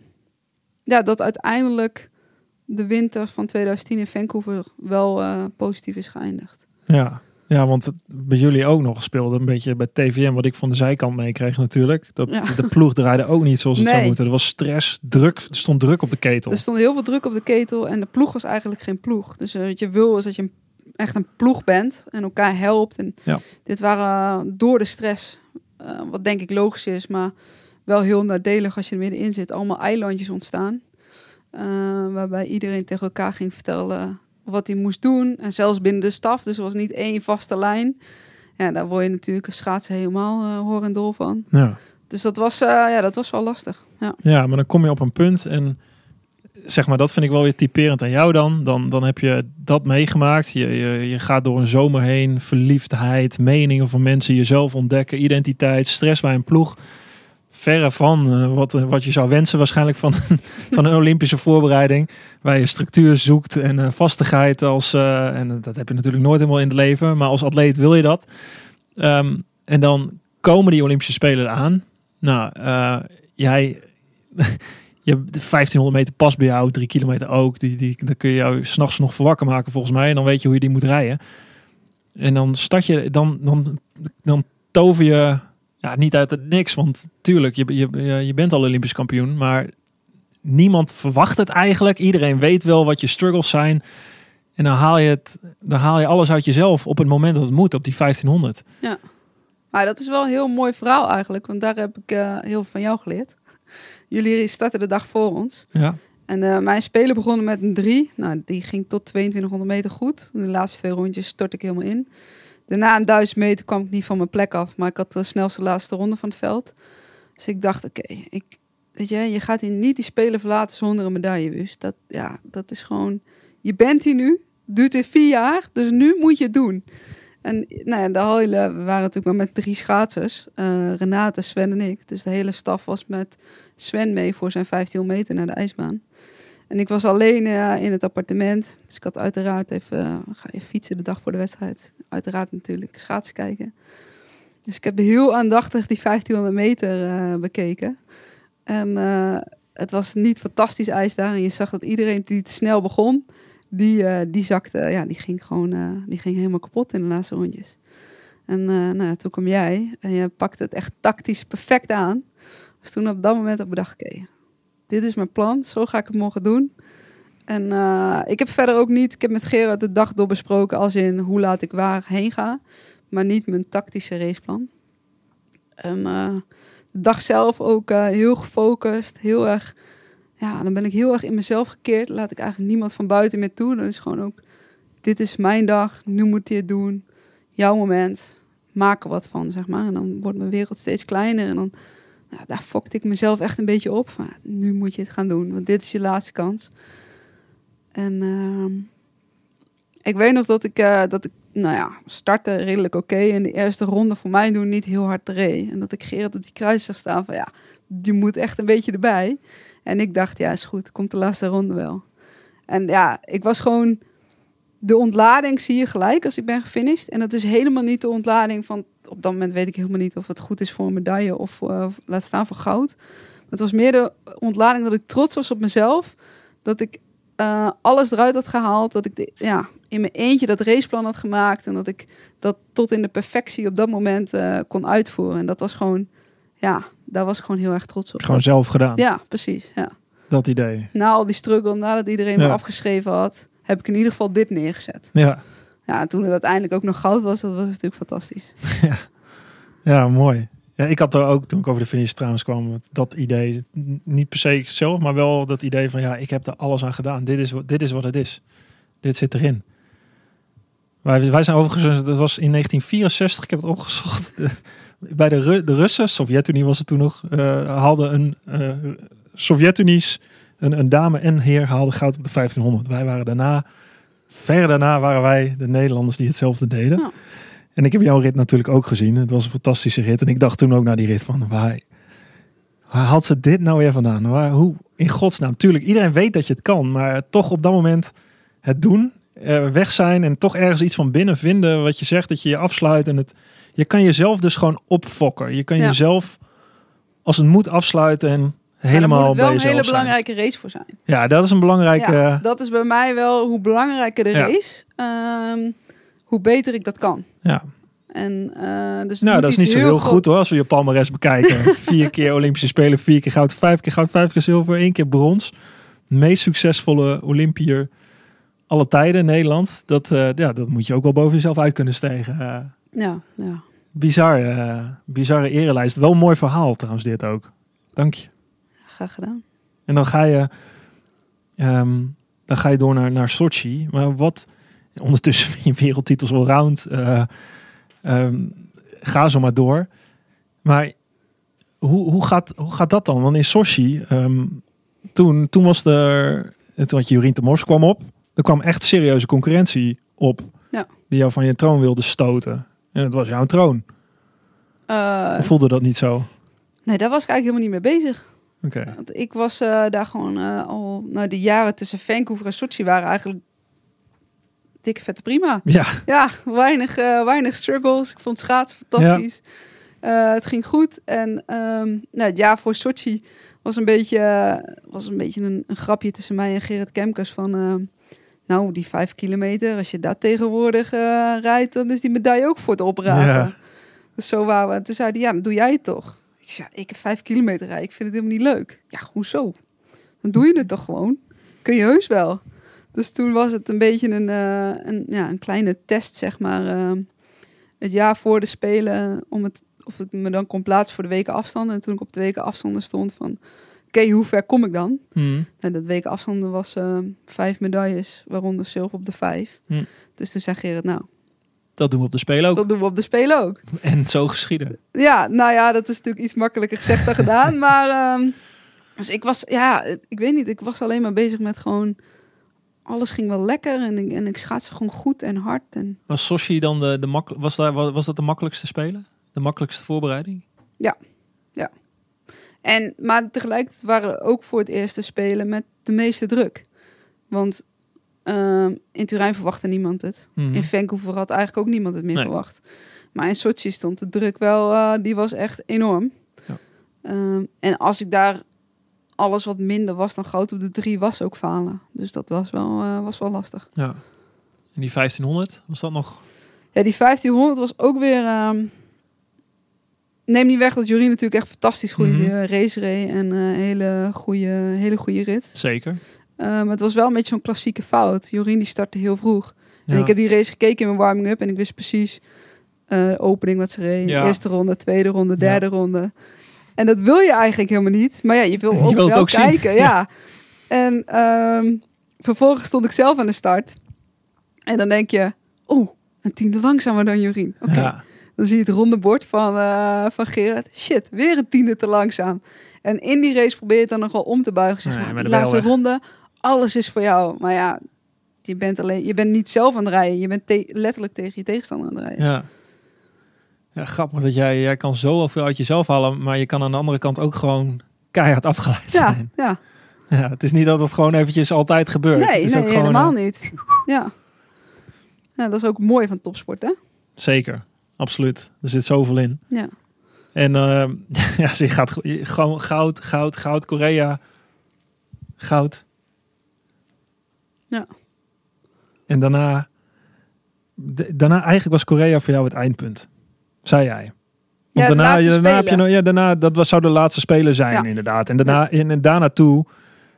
ja, dat uiteindelijk de winter van 2010 in Vancouver wel eh, positief is geëindigd. Ja. Ja, want bij jullie ook nog speelde een beetje bij TVM, wat ik van de zijkant meekreeg natuurlijk. Dat Ja. de ploeg draaide ook niet zoals het zou moeten. Er was stress, druk, er stond druk op de ketel. Er stond heel veel druk op de ketel en de ploeg was eigenlijk geen ploeg. Dus eh, wat je wil is dat je een- echt een ploeg bent en elkaar helpt. En Ja. dit waren door de stress, eh, wat denk ik logisch is, maar wel heel nadelig als je er middenin zit, allemaal eilandjes ontstaan. Eh, waarbij iedereen tegen elkaar ging vertellen wat hij moest doen. En zelfs binnen de staf, dus er was niet één vaste lijn. Ja, daar word je natuurlijk als schaatsen helemaal eh hoor en dol van. Ja. Dus dat was, eh, ja, dat was wel lastig. Ja. ja, maar dan kom je op een punt en zeg maar, dat vind ik wel weer typerend aan jou dan. Dan, dan heb je dat meegemaakt. Je, je, je gaat door een zomer heen, verliefdheid, meningen van mensen, jezelf ontdekken, identiteit, stress bij een ploeg. Verre van eh, wat, eh, wat je zou wensen waarschijnlijk van, van een Olympische voorbereiding. Waar je structuur zoekt en eh, vastigheid. Als, en dat heb je natuurlijk nooit helemaal in het leven. Maar als atleet wil je dat. Ehm, en dan komen die Olympische Spelen aan. Nou, jij... je, de 1500 meter past bij jou, drie kilometer ook. Die, die, dan kun je jou s'nachts nog voor wakker maken volgens mij. En dan weet je hoe je die moet rijden. En dan start je, dan, dan, dan tover je ja, niet uit het niks. Want tuurlijk, je, je, je bent al Olympisch kampioen. Maar niemand verwacht het eigenlijk. Iedereen weet wel wat je struggles zijn. En dan haal je, het, dan haal je alles uit jezelf op het moment dat het moet, op die 1500. Maar dat is wel een heel mooi verhaal eigenlijk, want daar heb ik eh, heel veel van jou geleerd. Jullie starten de dag voor ons. Ja, En eh, mijn spelen begonnen met een 3. Nou, die ging tot 2200 meter goed. De laatste twee rondjes stort ik helemaal in. Daarna een 1000 meter kwam ik niet van mijn plek af, maar ik had de snelste laatste ronde van het veld. Dus ik dacht, oké, ik, weet je, je gaat hier niet die spelen verlaten zonder een medaille. Dat, ja, dat is gewoon, je bent hier nu, duurt weer vier jaar, dus nu moet je het doen. En nou de hele, we waren natuurlijk maar met drie schaatsers. eh, Renate, Sven en ik. Dus de hele staf was met Sven mee voor zijn 15 meter naar de ijsbaan. En ik was alleen eh, in het appartement. Dus ik had uiteraard even, eh, ga fietsen de dag voor de wedstrijd. Uiteraard natuurlijk schaatsen kijken. Dus ik heb heel aandachtig die 1500 meter eh, bekeken. En het was niet fantastisch ijs daar. En je zag dat iedereen die te snel begon, die, die zakte, ja, die ging gewoon, die ging helemaal kapot in de laatste rondjes. En nou, toen kwam jij en je pakte het echt tactisch perfect aan. Dus toen op dat moment ik bedacht, oké, dit is mijn plan. Zo ga ik het morgen doen. En eh, ik heb verder ook niet, ik heb met Gerard de dag doorbesproken als in hoe laat ik waar heen ga. Maar niet mijn tactische raceplan. En eh, de dag zelf ook eh, heel gefocust, heel erg, ja, dan ben ik heel erg in mezelf gekeerd. Laat ik eigenlijk niemand van buiten meer toe. Dan is gewoon ook, dit is mijn dag, nu moet je het doen. Jouw moment, maak er wat van, zeg maar. En dan wordt mijn wereld steeds kleiner en dan, nou, daar fokte ik mezelf echt een beetje op. Nu moet je het gaan doen, want dit is je laatste kans. En ehm, ik weet nog dat ik, eh, dat ik nou ja, startte redelijk oké. En de eerste ronde voor mij doen niet heel hard reed. En dat ik Gerard op die kruis zag staan van ja, je moet echt een beetje erbij. En ik dacht, ja, is goed, komt de laatste ronde wel. En ja, ik was gewoon... De ontlading zie je gelijk als ik ben gefinished. En dat is helemaal niet de ontlading van... Op dat moment weet ik helemaal niet of het goed is voor een medaille of uh, laat staan voor goud. Maar het was meer de ontlading dat ik trots was op mezelf. Dat ik uh, alles eruit had gehaald. Dat ik de, ja, in mijn eentje dat raceplan had gemaakt. En dat ik dat tot in de perfectie op dat moment uh, kon uitvoeren. En dat was gewoon, ja, daar was ik gewoon heel erg trots op. Gewoon zelf gedaan. Ja, precies. Ja. Dat idee. Na al die struggle, nadat iedereen ja. me afgeschreven had, heb ik in ieder geval dit neergezet. Ja. Ja, en toen het uiteindelijk ook nog goud was, dat was natuurlijk fantastisch. ja. ja, mooi. Ja, ik had er ook, toen ik over de finish trouwens kwam, dat idee. Niet per se zelf, maar wel dat idee van ja, ik heb er alles aan gedaan. Dit is, dit is wat het is. Dit zit erin. Wij, wij zijn overigens, dat was in 1964, ik heb het opgezocht. De, bij de, Ru de Russen, Sovjet-Unie was het toen nog, uh, haalden een uh, Sovjet-Unies, een, een, dame en heer haalde goud op de 1500. Wij waren daarna, ver daarna waren wij de Nederlanders die hetzelfde deden. Ja. En ik heb jouw rit natuurlijk ook gezien. Het was een fantastische rit. En ik dacht toen ook naar die rit van, waar, waar haalt ze dit nou weer vandaan? Waar, hoe, in godsnaam. Tuurlijk, iedereen weet dat je het kan. Maar toch op dat moment het doen, weg zijn en toch ergens iets van binnen vinden. Wat je zegt, dat je je afsluit. En het, je kan jezelf dus gewoon opfokken. Je kan ja. jezelf als het moet afsluiten en helemaal moet wel een hele zijn. belangrijke race voor zijn. Ja, dat is een belangrijke... Ja, dat is bij mij wel hoe belangrijker de Ja. race, ehm, hoe beter ik dat kan. Ja. En, eh, dus Nou, dat is niet zo heel goed hoor, als we je palmares bekijken. vier keer Olympische Spelen, vier keer goud, vijf keer goud, vijf keer zilver, één keer brons. Meest succesvolle Olympiër alle tijden in Nederland. Dat, eh, ja, dat moet je ook wel boven jezelf uit kunnen stijgen. Eh, Ja, ja. bizar, bizarre erelijst. Wel een mooi verhaal trouwens dit ook. Dank je. Graag gedaan. En dan ga je, ehm, dan ga je door naar, naar Sochi. Maar wat, ondertussen je wereldtitels allround. eh ehm, ga zo maar door. Maar hoe, hoe, gaat, hoe gaat dat dan? Want in Sochi, ehm, toen, toen was er, toen had je Jurien de Mors kwam op. Er kwam echt serieuze concurrentie op. Ja. Die jou van je troon wilde stoten. En het was jouw troon. Eh, voelde dat niet zo? nee, daar was ik eigenlijk helemaal niet mee bezig. Oké. Want ik was eh, daar gewoon eh, al... Nou, de jaren tussen Vancouver en Sochi waren eigenlijk dikke vette prima. Ja, Ja, weinig, eh, weinig struggles. Ik vond schaatsen fantastisch. Het ging goed. En ehm, nou, het jaar voor Sochi was een beetje, was een, beetje een, een grapje tussen mij en Gerrit Kemkers van... ehm, nou, die vijf kilometer, als je dat tegenwoordig rijdt, dan is die medaille ook voor het oprapen. Ja. Dus zo waren we. En toen zei hij, ja, doe jij het toch. Ik zei, ja, ik heb vijf kilometer rijden. Ik vind het helemaal niet leuk. Ja, hoezo? Dan doe je het toch gewoon. Kun je heus wel. Dus toen was het een beetje een, eh, een, ja, een kleine test, zeg maar. eh, het jaar voor de Spelen, om het, of ik me dan kon plaatsen voor de weken afstanden. En toen ik op de weken afstanden stond van, oké, hoe ver kom ik dan? Hm. En dat weken afstanden was eh, vijf medailles, waaronder zilver op de vijf. Hm. Dus toen zei Gerrit, nou, dat doen we op de Spelen ook. dat doen we op de Spelen ook. En zo geschieden. Ja, nou ja, dat is natuurlijk iets makkelijker gezegd dan gedaan. Maar ehm, dus ik was, ja, ik weet niet, ik was alleen maar bezig met gewoon alles ging wel lekker en ik, en ik schaatste gewoon goed en hard. En Was Sochi dan de, de mak was, daar, was dat de makkelijkste spelen? De makkelijkste voorbereiding? En, maar tegelijkertijd waren we ook voor het eerste spelen met de meeste druk. Want ehm, in Turijn verwachtte niemand het. Mhm. In Vancouver had eigenlijk ook niemand het meer Nee. verwacht. Maar in Sochi stond de druk wel, eh, die was echt enorm. Ja. Ehm, en als ik daar alles wat minder was dan goud op de drie was ook falen. Dus dat was wel, eh, was wel lastig. Ja. En die 1500, was dat nog? Ja, die 1500 was ook weer... ehm, neem niet weg dat Jorien natuurlijk echt fantastisch goede eh, race reed. En een hele goede, hele goede rit. Zeker. Eh, maar het was wel een beetje zo'n klassieke fout. Jorien die startte heel vroeg. En ik heb die race gekeken in mijn warming-up en ik wist precies eh opening wat ze reed. Ja. Eerste ronde, tweede ronde, derde ronde. En dat wil je eigenlijk helemaal niet. Maar ja, je wil Je ook het wel ook zien. kijken. Ja. En ehm, vervolgens stond ik zelf aan de start. En dan denk je, oeh, een tiende langzamer dan Jorien. Oké, dan zie je het ronde bord van, eh, van Gerard. Shit, weer een tiende te langzaam. En in die race probeer je het dan nog wel om te buigen. Zeg Nee, maar, die je laatste ronde, alles is voor jou. Maar ja, je bent, alleen, je bent niet zelf aan het rijden. Je bent te- letterlijk tegen je tegenstander aan het rijden. Ja. Ja, grappig dat jij, jij kan zoveel uit jezelf halen, maar je kan aan de andere kant ook gewoon keihard afgeleid Ja, zijn. ja. Ja, het is niet dat het gewoon eventjes altijd gebeurt. nee, het is nee ook gewoon, helemaal eh, niet. Ja. ja, dat is ook mooi van topsport, hè? Zeker, absoluut. Er zit zoveel in. Ja. En eh, ja, ze gaat gewoon goud, goud, goud, Korea, goud. Ja. En daarna, daarna eigenlijk was Korea voor jou het eindpunt, zei jij. Want Ja, daarna, je- daarna heb je nog, ja, daarna, dat was, zou de laatste spelen zijn, Ja. inderdaad. En daarna, en, en daarna toe,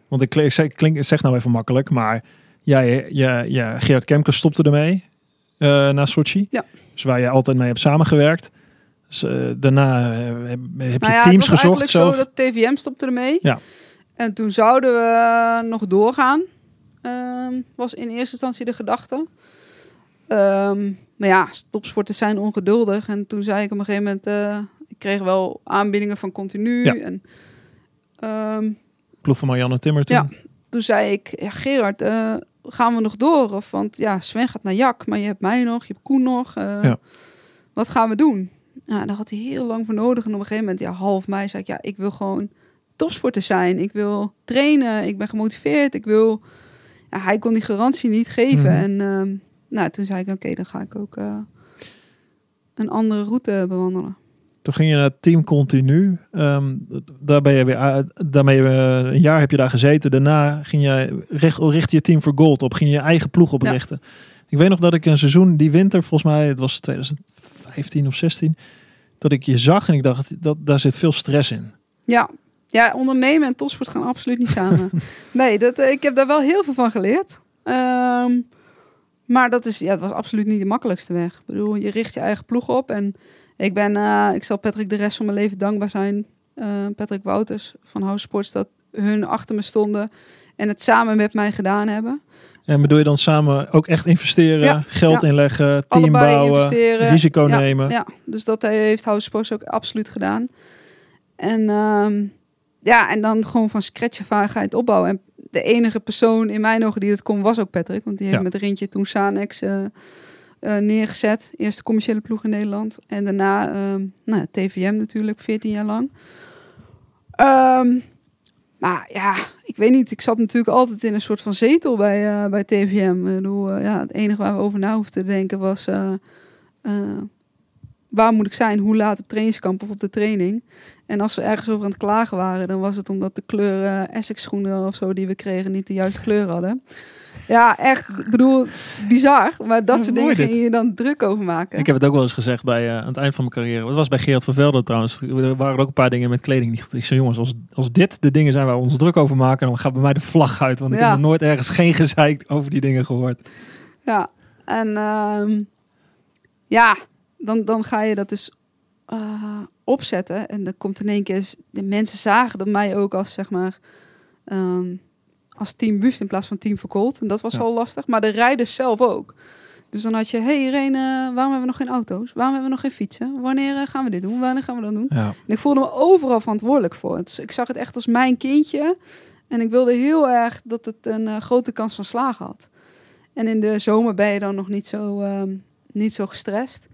want ik, klink- klink, zeg nou even makkelijk, maar jij, ja, ja, Gerard Kemke stopte ermee eh na Sochi. Ja. Dus waar je altijd mee hebt samengewerkt. Dus, eh, daarna eh, heb, heb je Nou ja, teams het was gezocht eigenlijk zelf. zo dat TVM stopte ermee. Ja. En toen zouden we nog doorgaan. Ehm, was in eerste instantie de gedachte. Ehm, maar ja, topsporters zijn ongeduldig. En toen zei ik op een gegeven moment... eh, ik kreeg wel aanbiedingen van continu. Ja. En ehm, Ploeg van Marianne Timmer toen. Ja. toen zei ik... Ja, Gerard, eh, gaan we nog door? Of, want ja, Sven gaat naar Jak. Maar je hebt mij nog, je hebt Koen nog. eh, Ja. Wat gaan we doen? Ja, daar had hij heel lang voor nodig. En op een gegeven moment, ja, half mei, zei ik... Ja, ik wil gewoon topsporter zijn. Ik wil trainen. Ik ben gemotiveerd. Ik wil... Ja, hij kon die garantie niet geven. Mhm. En ehm, nou, toen zei ik, oké, dan ga ik ook eh, een andere route bewandelen. Toen ging je naar Team Continu. Ehm, daar ben je weer, heb je- een jaar heb je daar gezeten. Daarna ging je richt, richt je Team voor Gold op. Ging je je eigen ploeg oprichten. Ik weet nog dat ik een seizoen, die winter, volgens mij, het was 2015 of 16, dat ik je zag en ik dacht, dat, daar zit veel stress in. Ja. Ja, ondernemen en topsport gaan absoluut niet samen. nee, dat, eh, ik heb daar wel heel veel van geleerd. Ehm, maar dat is, ja, het was absoluut niet de makkelijkste weg. Ik bedoel, je richt je eigen ploeg op. En ik ben, eh, ik zal Patrick de rest van mijn leven dankbaar zijn. eh, Patrick Wouters van House Sports, dat hun achter me stonden en het samen met mij gedaan hebben. En bedoel je dan samen ook echt investeren, Ja, geld ja. inleggen, team bouwen, risico Ja, nemen? Ja, dus dat heeft House Sports ook absoluut gedaan. En ehm, ja, en dan gewoon van scratch af ga het opbouwen. En de enige persoon in mijn ogen die dat kon, was ook Patrick. Want die heeft Ja. met Rintje toen Sanex eh, eh, neergezet. Eerste commerciële ploeg in Nederland. En daarna ehm, nou, TVM natuurlijk, 14 jaar lang. Ehm, maar ja, ik weet niet. Ik zat natuurlijk altijd in een soort van zetel bij, eh, bij TVM. Ik bedoel, ja, het enige waar we over na hoefden te denken was... waar moet ik zijn? Hoe laat op trainingskamp of op de training? En als we ergens over aan het klagen waren... dan was het omdat de kleur eh, Essex schoenen of zo die we kregen... niet de juiste kleur hadden. Ja, echt. Ik bedoel, bizar. Maar dat Ja, soort dingen ging je dan druk over maken. Ik heb het ook wel eens gezegd bij, eh, aan het eind van mijn carrière. Het was bij Gerard van trouwens. Er waren ook een paar dingen met kleding. die- Ik zei, jongens, als, als dit de dingen zijn waar we ons druk over maken, dan gaat bij mij de vlag uit. Want ik Ja. heb nog nooit ergens geen gezeik over die dingen gehoord. Ja, en ehm, ja, dan, dan ga je dat dus eh, opzetten. En dan komt in één keer, de mensen zagen dat mij ook als zeg maar ehm, als team Wust in plaats van team Verkold. En dat was Ja. al lastig, maar de rijders zelf ook. Dus dan had je, hé hey Irene, waarom hebben we nog geen auto's? Waarom hebben we nog geen fietsen? Wanneer eh, gaan we dit doen? Wanneer gaan we dat doen? Ja. En ik voelde me overal verantwoordelijk voor. Ik zag het echt als mijn kindje. En ik wilde heel erg dat het een eh, grote kans van slagen had. En in de zomer ben je dan nog niet zo, ehm, niet zo gestrest.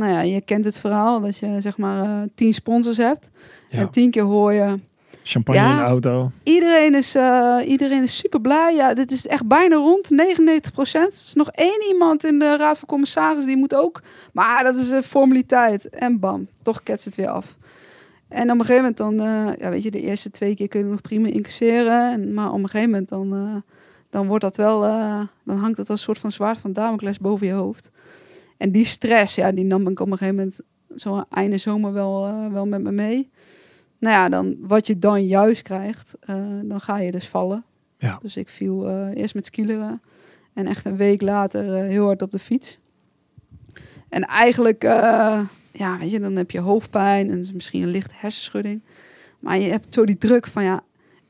Nou ja, je kent het verhaal dat je zeg maar eh, tien sponsors hebt. Ja. En tien keer hoor je... Champagne Ja. in de auto. Iedereen is, eh, iedereen is super blij. Ja, dit is echt bijna rond, 99 procent. Er is nog één iemand in de Raad van Commissaris, die moet ook. Maar dat is een formaliteit. En bam, toch ketst het weer af. En op een gegeven moment dan, eh, ja, weet je, de eerste twee keer kun je nog prima incasseren. En, maar op een gegeven moment dan, dan wordt dat wel, dan hangt dat als een soort van zwaard van Damocles boven je hoofd. En die stress, ja, die nam ik op een gegeven moment zo einde zomer wel, eh, wel met me mee. Nou ja, dan, wat je dan juist krijgt, eh, dan ga je dus vallen. Ja. Dus ik viel eh, eerst met skileren en echt een week later heel hard op de fiets. En eigenlijk, ja, weet je, dan heb je hoofdpijn en misschien een lichte hersenschudding. Maar je hebt zo die druk van, ja,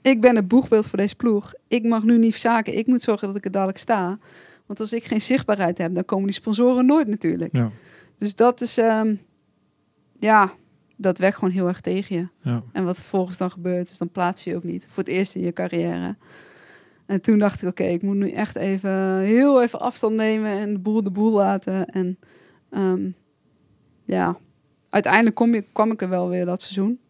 ik ben het boegbeeld voor deze ploeg. Ik mag nu niet zaken, ik moet zorgen dat ik er dadelijk sta. Want als ik geen zichtbaarheid heb, dan komen die sponsoren nooit natuurlijk. Ja. Dus dat is, ehm, ja, dat werkt gewoon heel erg tegen je. Ja. En wat vervolgens dan gebeurt, is dan plaats je je ook niet. Voor het eerst in je carrière. En toen dacht ik, oké, ik moet nu echt even heel even afstand nemen en de boel de boel laten. En ehm, ja, uiteindelijk kom je, kwam ik er wel weer dat seizoen.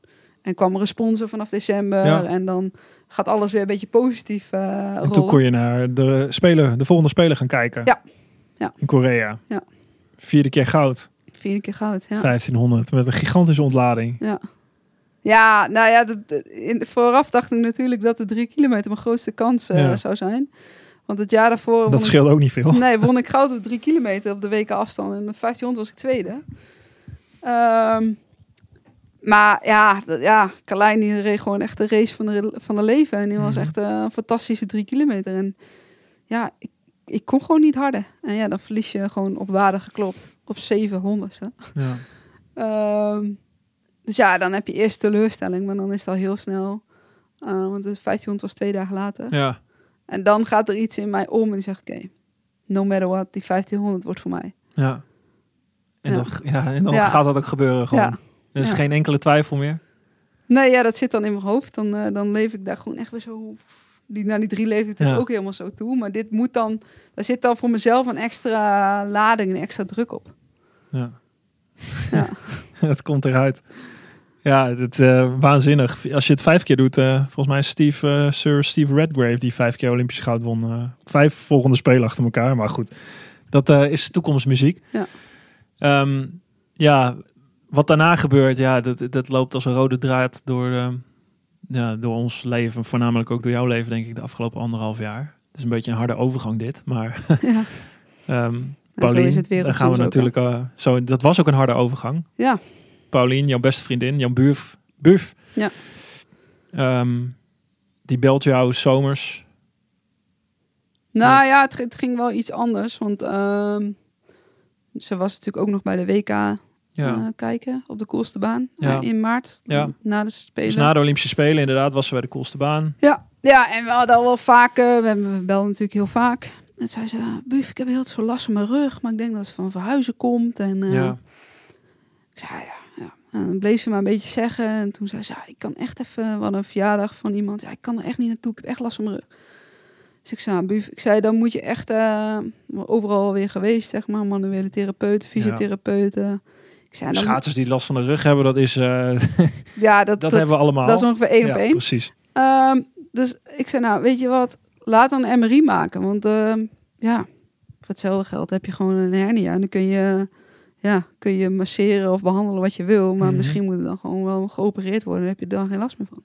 En kwam er een sponsor vanaf december. Ja. En dan gaat alles weer een beetje positief eh En rollen. toen kon je naar de, speler, de volgende speler gaan kijken. Ja. Ja. In Korea. Ja. Vierde keer goud. Vierde keer goud, ja. 1500. Met een gigantische ontlading. Ja. Ja, nou ja, dat, dat- in, vooraf dacht ik natuurlijk dat de drie kilometer mijn grootste kans eh, Ja. zou zijn. Want het jaar daarvoor... Dat ik- scheelde ook niet veel. Nee, won ik goud op drie kilometer op de weken afstand. En de 1500 was ik tweede. Ehm, maar ja, ja Carlijn die reed gewoon echt de race van de, van de leven. En die was Mhm. echt eh, een fantastische drie kilometer. En ja, ik, ik kon gewoon niet harder. En ja, dan verlies je gewoon op waarde geklopt. Op 700ste. Ja. Ehm, dus ja, dan heb je eerst teleurstelling, maar dan is het al heel snel. Eh, want de 1500 was twee dagen later. ja. En dan gaat er iets in mij om en die zegt, oké, no matter what, die 1500 wordt voor mij. Ja. En Ja. dan, ja, en dan Ja. gaat dat ook gebeuren gewoon. Ja. Er is Ja. geen enkele twijfel meer. Nee, ja, dat zit dan in mijn hoofd. Dan, eh, dan leef ik daar gewoon echt weer zo... Die, nou, die drie leef ik natuurlijk Ja. ook helemaal zo toe. Maar dit moet dan... Daar zit dan voor mezelf een extra lading, een extra druk op. Ja. Ja. het komt eruit. Ja, het, eh, waanzinnig. Als je het vijf keer doet, eh, volgens mij is Steve, Sir Steve Redgrave die vijf keer Olympisch goud won. vijf volgende spelen achter elkaar, maar goed. Dat is toekomstmuziek. Ja. Ehm, ja, wat daarna gebeurt, ja, dat, dat loopt als een rode draad door, eh, ja, door ons leven. Voornamelijk ook door jouw leven, denk ik, de afgelopen anderhalf jaar. Het is een beetje een harde overgang dit, maar... ja. zo Paulien, is het weer daar gaan we natuurlijk... eh, zo, dat was ook een harde overgang. Ja, Paulien, jouw beste vriendin, jouw buurf, buurf. Ja. Ehm, die belt jou zomers. Nou Met- ja, het, het ging wel iets anders. Want ehm, ze was natuurlijk ook nog bij de WK Ja. eh, kijken op de coolste baan Ja. eh, in maart. Ja. Na de Spelen. dus na de Olympische Spelen inderdaad was ze bij de koelste baan. Ja, ja, en we hadden al wel vaak, we, hebben, we belden natuurlijk heel vaak. En zei ze, "Ah, Buf, ik heb heel veel last van mijn rug, maar ik denk dat het van verhuizen komt. En eh, ja. ik zei, ja, ja. En dan bleef ze maar een beetje zeggen. En toen zei ze, ik kan echt even, hadden een verjaardag van iemand. Ja, ik kan er echt niet naartoe, ik heb echt last van mijn rug. Dus ik zei, "Ah, Buf, ik zei, dan moet je echt eh, overal weer geweest, zeg maar. Manuele therapeuten, fysiotherapeuten. Zei, dan, Schaatsers die last van de rug hebben, dat is... eh, ja, dat, dat, hebben we allemaal. dat is ongeveer één ja, op één. precies. Ehm, dus ik zei, nou, weet je wat, laat dan een MRI maken. Want ehm, ja, voor hetzelfde geld heb je gewoon een hernia. En dan kun je, ja, kun je masseren of behandelen wat je wil. Maar Mhm. misschien moet het dan gewoon wel geopereerd worden. Dan heb je er dan geen last meer van.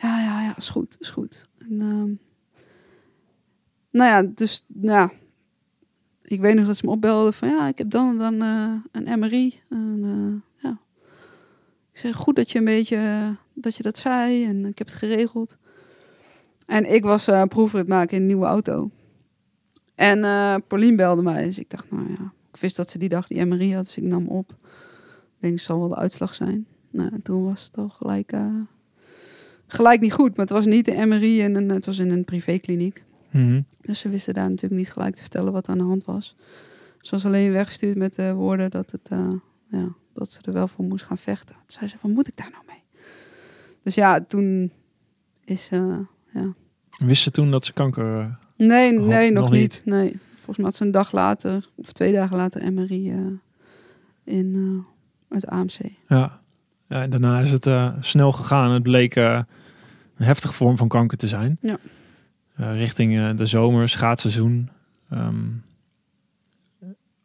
Ja, ja, ja, is goed, is goed. En, ehm, nou ja, dus, nou ja, ik weet nog dat ze me opbelden van, ja, ik heb dan dan eh, een MRI. En, eh, ja. Ik zeg, goed dat je een beetje, eh, dat je dat zei en ik heb het geregeld. En ik was eh proefrit maken in een nieuwe auto. En Paulien belde mij, dus ik dacht, nou ja, ik wist dat ze die dag die MRI had, dus ik nam op. Ik denk, het zal wel de uitslag zijn. Nou, en toen was het al gelijk, gelijk niet goed, maar het was niet de MRI en het was in een privékliniek. Mhm. Dus ze wisten daar natuurlijk niet gelijk te vertellen wat aan de hand was. Ze was alleen weggestuurd met de woorden dat, het, eh, ja, dat ze er wel voor moest gaan vechten. Toen zei ze, wat moet ik daar nou mee? Dus ja, toen is... eh, ja. Wist ze toen dat ze kanker... eh, Nee, Had nee, nog, nog niet. niet. Nee. Volgens mij had ze een dag later, of twee dagen later, MRI eh, in eh, het AMC. ja. Ja, en daarna is het eh, snel gegaan. Het bleek eh, een heftige vorm van kanker te zijn. Ja. Eh, richting eh, de zomer, schaatsseizoen. Ehm,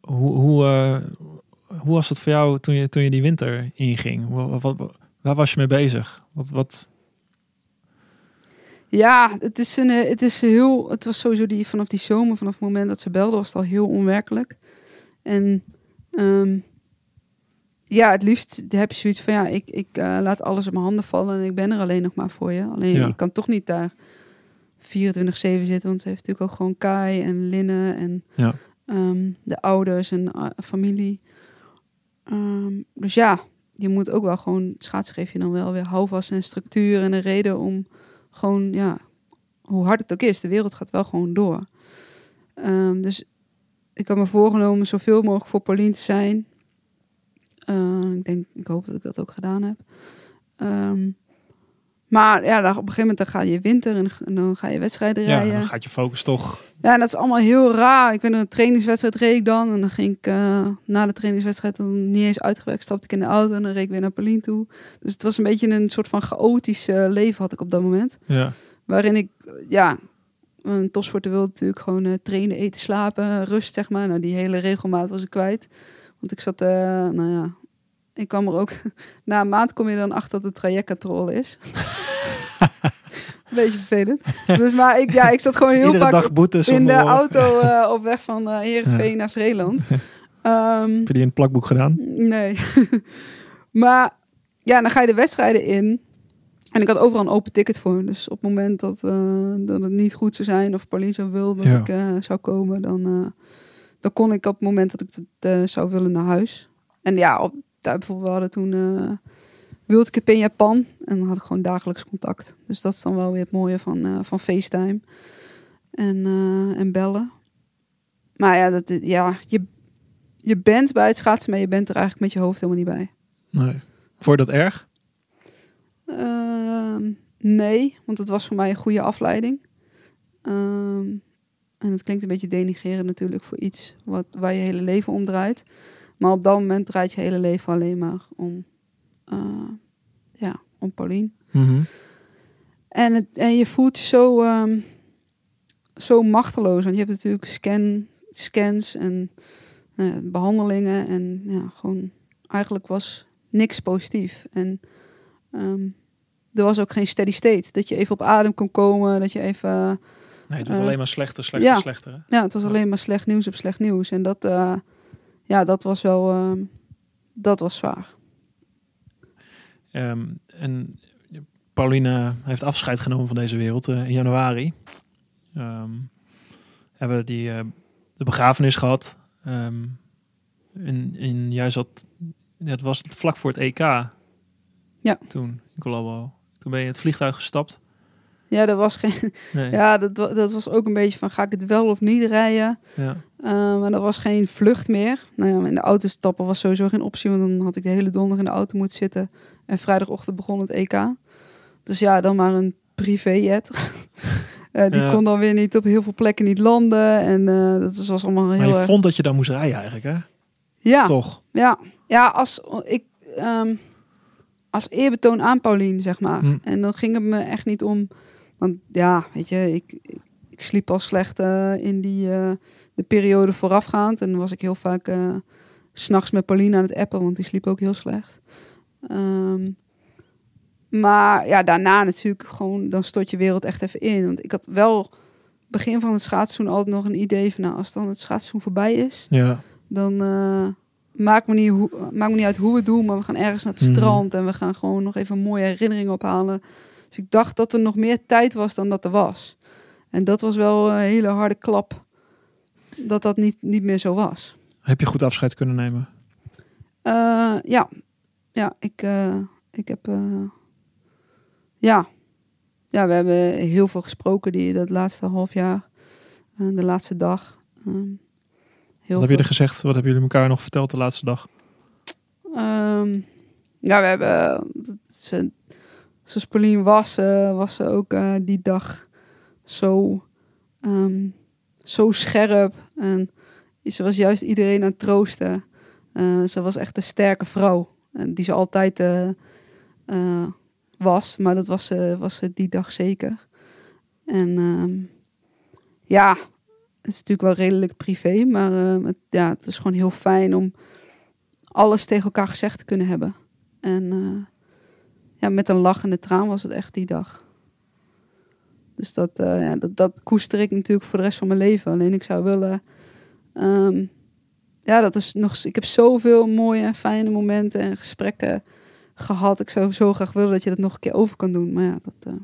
hoe, hoe, eh, hoe was het voor jou toen je, toen je die winter inging? Wa- wat, wat- waar was je mee bezig? Wat, wat, Ja, het is een, het is heel. Het was sowieso die vanaf die zomer, vanaf het moment dat ze belde, was het al heel onwerkelijk. En ehm, ja, het liefst heb je zoiets van ja, ik, ik laat alles in mijn handen vallen en ik ben er alleen nog maar voor je. Alleen Ja. ik kan toch niet daar 24/7 zitten, want ze heeft natuurlijk ook gewoon Kai en Linne en Ja. ehm, de ouders en eh, familie. Ehm, dus ja, je moet ook wel gewoon schaatsen geef je dan wel weer houvast en structuur en een reden om gewoon, ja, hoe hard het ook is, de wereld gaat wel gewoon door. Ehm, dus ik had me voorgenomen zoveel mogelijk voor Pauline te zijn. Ik denk, ik hoop dat ik dat ook gedaan heb. Maar ja, dan op een gegeven moment dan ga je winter en, en dan ga je wedstrijden ja, rijden. dan gaat je focus toch... Ja, en dat is allemaal heel raar. Ik ben een trainingswedstrijd reed ik dan. En dan ging ik eh, na de trainingswedstrijd dan niet eens uitgewerkt. Stapte ik in de auto en dan reed ik weer naar Pauline toe. Dus het was een beetje een soort van chaotisch leven had ik op dat moment. Ja, Waarin ik, ja, een topsporter wilde natuurlijk gewoon eh, trainen, eten, slapen, rust zeg maar. Nou, die hele regelmaat was ik kwijt. Want ik zat, eh, nou ja, ik kwam er ook... Na een maand kom je dan achter dat het trajectcontrole is. Beetje vervelend. Dus maar ik, ja, ik zat gewoon heel Iedere vaak in de auto eh, op weg van eh Heerenveen naar Vreeland. Ehm, Heb je die in het plakboek gedaan? nee. maar ja, dan ga je de wedstrijden in. En ik had overal een open ticket voor. Dus op het moment dat, eh, dat het niet goed zou zijn... of Pauline zou willen dat Ja. ik eh, zou komen... Dan, eh, dan kon ik op het moment dat ik het eh, zou willen naar huis. En ja, op, daar bijvoorbeeld, we hadden toen... World Cup in Japan. En dan had ik gewoon dagelijks contact. Dus dat is dan wel weer het mooie van, eh, van FaceTime. En, eh, en bellen. Maar ja, dat, ja je, je bent bij het schaatsen, maar je bent er eigenlijk met je hoofd helemaal niet bij. Nee. Vond je dat erg? Ehm, nee, want het was voor mij een goede afleiding. Ehm, en het klinkt een beetje denigrerend natuurlijk voor iets wat, waar je hele leven om draait. Maar op dat moment draait je hele leven alleen maar om, eh, ja, om Pauline. Mhm. En, het, en je voelt je zo, ehm, zo machteloos. Want je hebt natuurlijk scan, scans en nou behandelingen. En ja, gewoon eigenlijk was niks positief. En ehm, er was ook geen steady state. Dat je even op adem kon komen. Dat je even... Nee, het wordt Eh, alleen maar slechter, slechter, ja. slechter. Hè? Ja, het was alleen maar slecht nieuws op slecht nieuws. En dat, eh, ja, dat was wel... ehm, dat was zwaar. Ehm, en Pauline heeft afscheid genomen van deze wereld eh, in januari. Ehm, hebben we die, eh, de begrafenis gehad. Ehm en, en jij zat, het was vlak voor het EK. Ja. Toen, in Colombo. Toen ben je in het vliegtuig gestapt. Ja, dat was geen... Nee. Ja, dat, dat was ook een beetje van... Ga ik het wel of niet rijden? Ja. Uh, maar dat was geen vlucht meer. Nou ja, in de auto stappen was sowieso geen optie, want dan had ik de hele donderdag in de auto moeten zitten. En vrijdagochtend begon het EK. Dus ja, dan maar een privéjet. Eh die Ja. kon dan weer niet op heel veel plekken niet landen. En eh, dat was allemaal Maar heel je erg... vond dat je daar moest rijden eigenlijk, hè? Ja, Toch? ja, ja, als ik... ehm, als eerbetoon aan Paulien, zeg maar. Hm. En dan ging het me echt niet om... Want ja, weet je, ik, ik, ik sliep al slecht eh, in die de periode voorafgaand. En dan was ik heel vaak s s'nachts met Pauline aan het appen, want die sliep ook heel slecht. Ehm, maar ja, daarna natuurlijk gewoon, dan stort je wereld echt even in. Want ik had wel begin van het schaatsseizoen altijd nog een idee van... nou, als dan het schaatsseizoen voorbij is, Ja. dan uh, maakt, me niet hoe, maakt me niet uit hoe we het doen... maar we gaan ergens naar het Mhm. strand en we gaan gewoon nog even mooie herinneringen ophalen. Dus ik dacht dat er nog meer tijd was dan dat er was. En dat was wel een hele harde klap dat dat niet, niet meer zo was. Heb je goed afscheid kunnen nemen? Uh, ja, ja ik, uh, ik heb. Uh, ja. ja, we hebben heel veel gesproken die dat laatste half jaar, de laatste dag. Um, heel Wat heb je er gezegd? Wat hebben jullie elkaar nog verteld de laatste dag? Um, ja, we hebben. Ze, zoals Pauline was, was ze ook die dag zo, um, zo scherp. En ze was juist iedereen aan het troosten. Uh, ze was echt een sterke vrouw. En die ze altijd uh, eh, was. Maar dat was, ze was ze die dag zeker. En ehm, ja, het is natuurlijk wel redelijk privé. Maar ehm, het, ja, het is gewoon heel fijn om alles tegen elkaar gezegd te kunnen hebben. En eh, ja, met een lachende traan was het echt die dag. Dus dat, eh, ja, dat, dat koester ik natuurlijk voor de rest van mijn leven. Alleen ik zou willen. ehm, ja, dat is nog. Ik heb zoveel mooie en fijne momenten en gesprekken gehad. Ik zou zo graag willen dat je dat nog een keer over kan doen. Maar ja, dat, eh,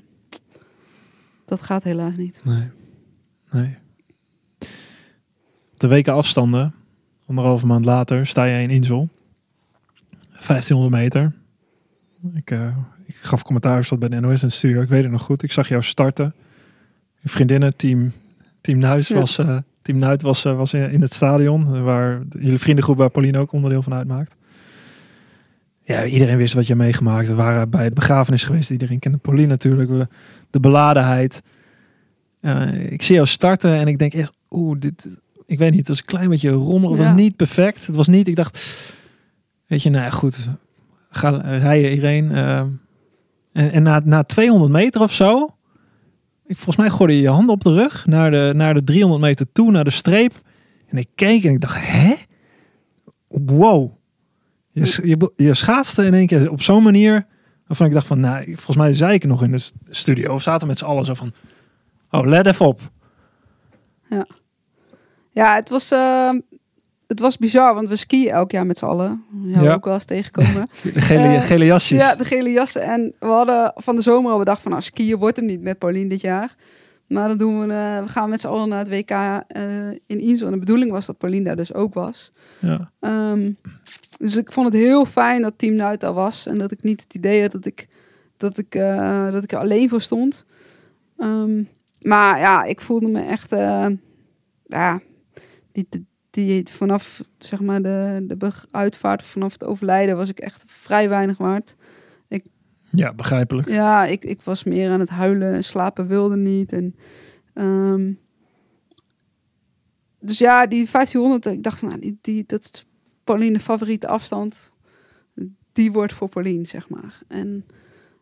dat gaat helaas niet. Nee. Nee. De weken afstanden, anderhalve maand later, sta jij in Insel. 1500 meter. Ik, eh, gaf commentaar, zat bij de NOS in de studio. Ik weet het nog goed. Ik zag jou starten. Je vriendinnen, team, team Nuis Ja. was, eh, team Nuit was, eh, was in in het stadion. Waar de- jullie vriendengroep, waar Pauline ook onderdeel van uitmaakt. Ja, iedereen wist wat je meegemaakt. We waren bij de begrafenis geweest. Iedereen kende Pauline natuurlijk. We- De beladenheid. Eh, ik zie jou starten en ik denk echt, oeh, dit, ik weet niet, het was een klein beetje rommel. Het Ja. was niet perfect. Het was niet, ik dacht, weet je, nou ja, goed, ga rijden Irene. eh, en en na, na 200 meter of zo, ik, volgens mij gooide je je hand op de rug naar de, naar de 300 meter toe, naar de streep. En ik keek en ik dacht, hè? Wow. Je, je, je schaatste in één keer op zo'n manier, waarvan ik dacht van, nou, volgens mij zei ik nog in de st- studio, of zaten met z'n allen zo van, oh, let even op. Ja, het was, eh, het was bizar, want we skiën elk jaar met z'n allen. Ja, Ja. ook wel eens tegenkomen. De gele, Eh, gele jasjes. ja, de gele jassen. En we hadden van de zomer al bedacht van, nou, skiën wordt hem niet met Paulien dit jaar. Maar dan doen we, eh, we gaan met z'n allen naar het WK eh, in Insel. En de bedoeling was dat Paulien daar dus ook was. Ja. Ehm, dus ik vond het heel fijn dat Team Nuit daar was. En dat ik niet het idee had dat ik, dat ik, dat ik er alleen voor stond. Ehm, maar ja, ik voelde me echt... ja, die, die, vanaf zeg maar de, de uitvaart, vanaf het overlijden... was ik echt vrij weinig waard. ja, begrijpelijk. Ja, ik, ik was meer aan het huilen en slapen wilde niet. En, ehm, dus ja, die 1500, ik dacht van, nou, die, die, dat is Pauline de favoriete afstand. Die wordt voor Pauline, zeg maar. En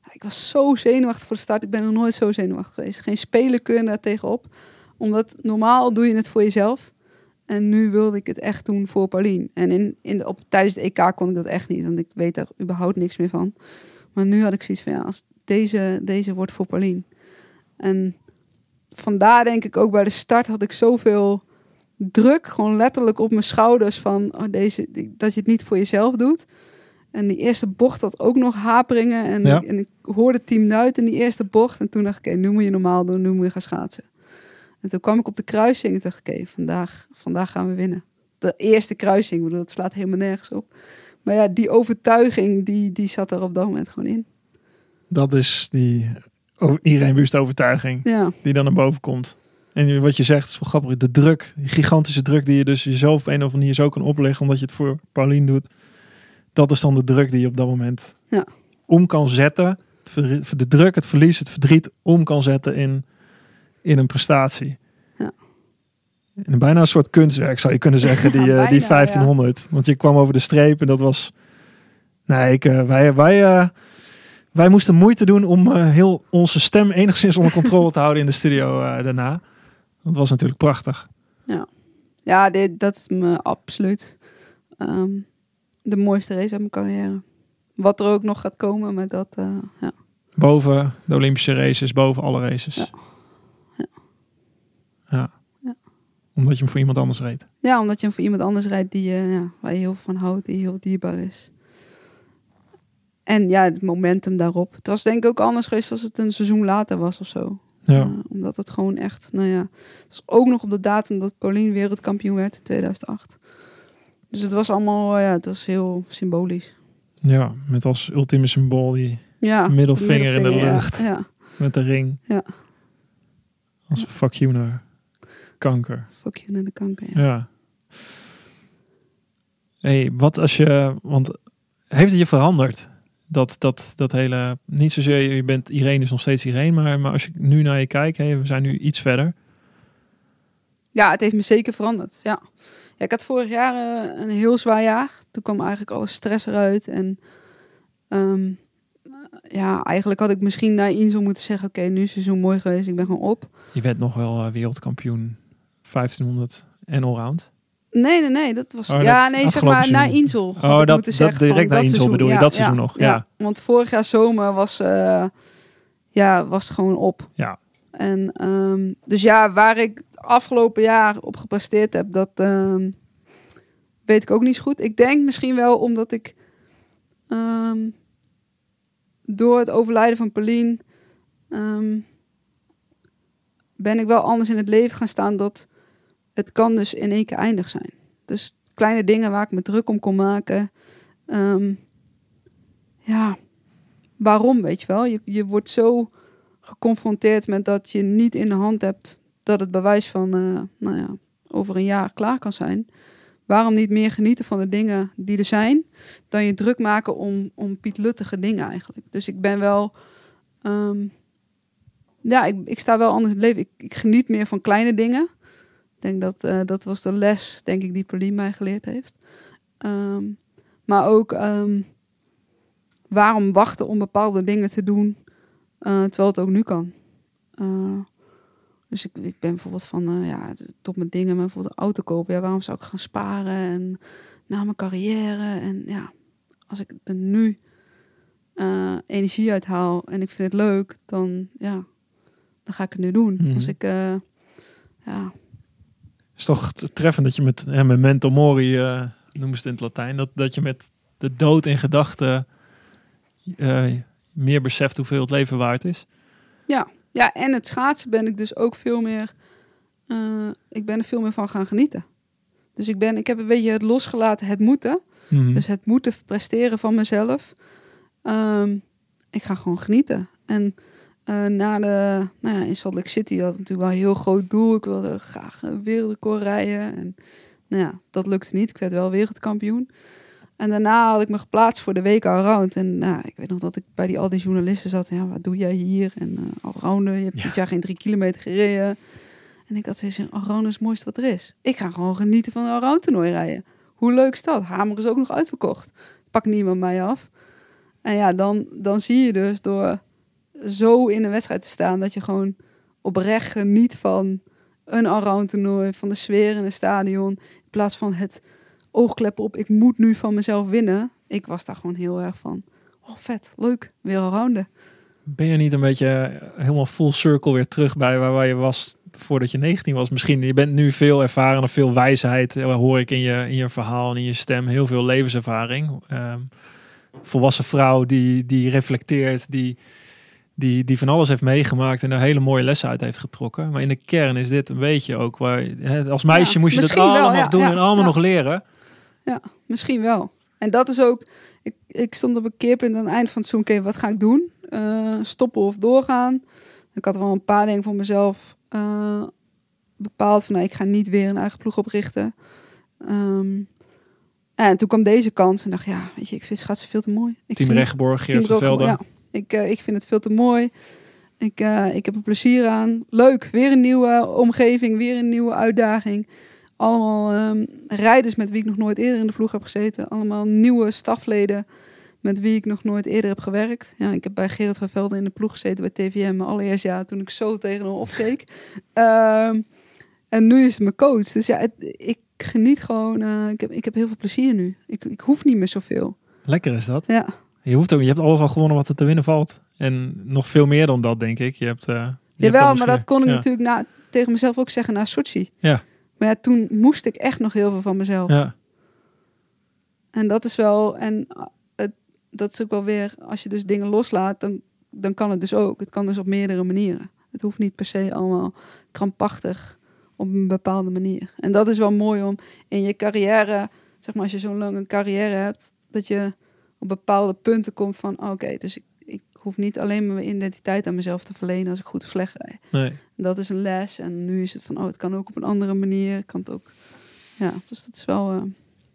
ja, ik was zo zenuwachtig voor de start. Ik ben nog nooit zo zenuwachtig geweest. Geen speler kunnen daar tegenop. Omdat normaal doe je het voor jezelf. En nu wilde ik het echt doen voor Pauline. En in, in de, op, tijdens de EK kon ik dat echt niet. Want ik weet daar überhaupt niks meer van. Maar nu had ik zoiets van, ja, als deze, deze wordt voor Pauline. En vandaar denk ik ook bij de start had ik zoveel druk, gewoon letterlijk op mijn schouders van oh, deze, dat je het niet voor jezelf doet. En die eerste bocht had ook nog haperingen. En, Ja. en ik hoorde Team Nuit in die eerste bocht. En toen dacht ik, oké, nu moet je normaal doen, nu moet je gaan schaatsen. En toen kwam ik op de kruising en dacht ik, oké, vandaag, vandaag gaan we winnen. De eerste kruising, ik bedoel, het slaat helemaal nergens op. Maar ja, die overtuiging, die, die zat er op dat moment gewoon in. Dat is die iedereen wust overtuiging Ja, die dan naar boven komt. En wat je zegt is wel grappig. De druk, die gigantische druk die je dus jezelf op een of andere manier zo kan opleggen. Omdat je het voor Paulien doet. Dat is dan de druk die je op dat moment Ja. om kan zetten. De druk, het verlies, het verdriet om kan zetten in, in een prestatie. Ja. Een bijna een soort kunstwerk zou je kunnen zeggen, die, Ja, eh, bijna, die ja. 1500. Want je kwam over de streep en dat was... Nee, ik, eh, wij, wij, eh, wij moesten moeite doen om heel onze stem enigszins onder controle te houden in de studio daarna. Dat was natuurlijk prachtig. ja dit, dat is me absoluut ehm, de mooiste race uit mijn carrière. Wat er ook nog gaat komen, maar dat, ja. Boven de Olympische races, boven alle races. Ja. Ja. Ja. Omdat je hem voor iemand anders reed. ja, omdat je hem voor iemand anders rijdt die, je ja, waar je heel veel van houdt, die heel dierbaar is. En ja, het momentum daarop. Het was denk ik ook anders geweest als het een seizoen later was of zo. Ja. Eh, omdat het gewoon echt, nou ja, het was ook nog op de datum dat Pauline wereldkampioen werd in 2008. Dus het was allemaal, ja, het was heel symbolisch. ja, met als ultieme symbool die Ja, Middelvinger in de ja. lucht. Ja, met de ring. Ja. Als fuck you naar kanker. fuck you naar de kanker. Ja. Ja. hey, wat als je... Want heeft het je veranderd? Dat, dat, dat hele... Niet zozeer, je bent Irene is nog steeds Irene. Maar, maar als je nu naar je kijkt, hey, we zijn nu iets verder. Ja, het heeft me zeker veranderd. Ja. ja ik had vorig jaar eh, een heel zwaar jaar. Toen kwam eigenlijk alle stress eruit. En ehm, ja, eigenlijk had ik misschien naar Insel moeten zeggen... oké, nu is het zo mooi geweest, ik ben gewoon op. Je werd nog wel eh, wereldkampioen 1500 en allround. Nee, nee, nee, dat was... Oh, ja, dat nee, zeg maar naar seizoen. Insel. Oh, dat, dat zeggen direct naar Insel bedoel je, Ja, dat ja, seizoen nog. Ja. Want vorig jaar zomer was, eh, ja, was het gewoon op. Ja. En ehm, dus ja, waar ik afgelopen jaar op gepresteerd heb, dat ehm, weet ik ook niet zo goed. Ik denk misschien wel omdat ik ehm, door het overlijden van Pauline ben ik wel anders in het leven gaan staan dat het kan dus in één keer eindig zijn. Dus kleine dingen waar ik me druk om kon maken. ehm, ja, waarom, weet je wel? Je, je wordt zo geconfronteerd met dat je niet in de hand hebt dat het bewijs van, eh, nou ja, over een jaar klaar kan zijn. Waarom niet meer genieten van de dingen die er zijn, dan je druk maken om, om pietluttige dingen eigenlijk. Dus ik ben wel, ehm, ja, ik, ik sta wel anders in het leven. Ik, ik geniet meer van kleine dingen. Denk dat eh, dat was de les, denk ik, die Pauline mij geleerd heeft. Ehm, maar ook ehm, waarom wachten om bepaalde dingen te doen, eh, terwijl het ook nu kan. Eh, dus ik, ik ben bijvoorbeeld van, ja, tot mijn dingen, maar bijvoorbeeld een auto kopen. Ja, waarom zou ik gaan sparen en na mijn carrière? En ja, als ik er nu energie uit haal en ik vind het leuk, dan ja, dan ga ik het nu doen. Mhm. Als ik, ja, is toch treffend dat je met ja, memento mori, noemen ze het in het Latijn, dat, dat je met de dood in gedachten eh, meer beseft hoeveel het leven waard is. Ja, ja, en het schaatsen ben ik dus ook veel meer. eh, ik ben er veel meer van gaan genieten. Dus ik, ben, ik heb een beetje het losgelaten, het moeten. Mhm. Dus het moeten presteren van mezelf. Ehm, ik ga gewoon genieten. En eh, na de, nou ja, in Salt Lake City had ik natuurlijk wel een heel groot doel. Ik wilde graag een wereldrecord rijden. En nou ja, dat lukte niet. Ik werd wel wereldkampioen. En daarna had ik me geplaatst voor de week allround. En nou, ik weet nog dat ik bij die, al die journalisten zat. Ja, wat doe jij hier? En uh, je hebt Ja. dit jaar geen drie kilometer gereden. En ik had zoiets van, allround is het mooiste wat er is. Ik ga gewoon genieten van een allround toernooi rijden. Hoe leuk is dat? Hamer is ook nog uitverkocht. Pak niemand mij af. En ja, dan, dan zie je dus door zo in een wedstrijd te staan... dat je gewoon oprecht geniet van een allround toernooi... van de sfeer in het stadion. In plaats van het oogkleppen op... ik moet nu van mezelf winnen. Ik was daar gewoon heel erg van... oh vet, leuk, weer allrounden. Ben je niet een beetje eh, helemaal full circle weer terug bij waar, waar je was voordat je 19 was? Misschien, je bent nu veel ervaren, veel wijsheid, eh, hoor ik in je, in je verhaal en in je stem. Heel veel levenservaring. Ehm, volwassen vrouw die, die reflecteert, die, die, die van alles heeft meegemaakt en er hele mooie lessen uit heeft getrokken. Maar in de kern is dit een beetje ook waar, hè, als meisje Ja, moest je dat wel, allemaal ja, doen ja, en allemaal ja. nog leren. Misschien wel. En dat is ook... Ik, ik stond op een keerpunt aan het eind van het oké, wat ga ik doen? Eh, stoppen of doorgaan? Ik had wel een paar dingen voor mezelf eh, bepaald... van nou, ik ga niet weer een eigen ploeg oprichten. Ehm, en toen kwam deze kans en dacht ja, weet je, ik vind schaatsen veel te mooi. Ik Team Rechtborg, Geert Velden. Ja, ik, eh, ik vind het veel te mooi. Ik, eh, ik heb er plezier aan. Leuk, weer een nieuwe omgeving, weer een nieuwe uitdaging. Allemaal ehm, rijders met wie ik nog nooit eerder in de ploeg heb gezeten. Allemaal nieuwe stafleden met wie ik nog nooit eerder heb gewerkt. Ja, ik heb bij Gerard van Velden in de ploeg gezeten bij TVM. Mijn allereerste jaar toen ik zo tegen hem opkeek. Ehm, en nu is het mijn coach. Dus ja, het- ik geniet gewoon. eh, ik, heb, ik heb heel veel plezier nu. Ik, ik hoef niet meer zoveel. Lekker is dat. Ja. Je, hoeft ook, je hebt alles al gewonnen wat er te winnen valt. En nog veel meer dan dat, denk ik. Je hebt, eh, je hebt Jawel, maar dat kon ik ja. natuurlijk na, tegen mezelf ook zeggen na Sochi. Ja. Maar ja, toen moest ik echt nog heel veel van mezelf. Ja, En dat is wel, en uh, het, dat is ook wel weer, als je dus dingen loslaat, dan, dan kan het dus ook. Het kan dus op meerdere manieren. Het hoeft niet per se allemaal krampachtig op een bepaalde manier. En dat is wel mooi om in je carrière, zeg maar als je zo'n lange carrière hebt, dat je op bepaalde punten komt van, oké, dus ik, ik hoef niet alleen mijn identiteit aan mezelf te verlenen als ik goed of slecht rijd. nee. Dat is een les. En nu is het van, oh, het kan ook op een andere manier. Kan het ook. Ja, dus dat is wel. eh,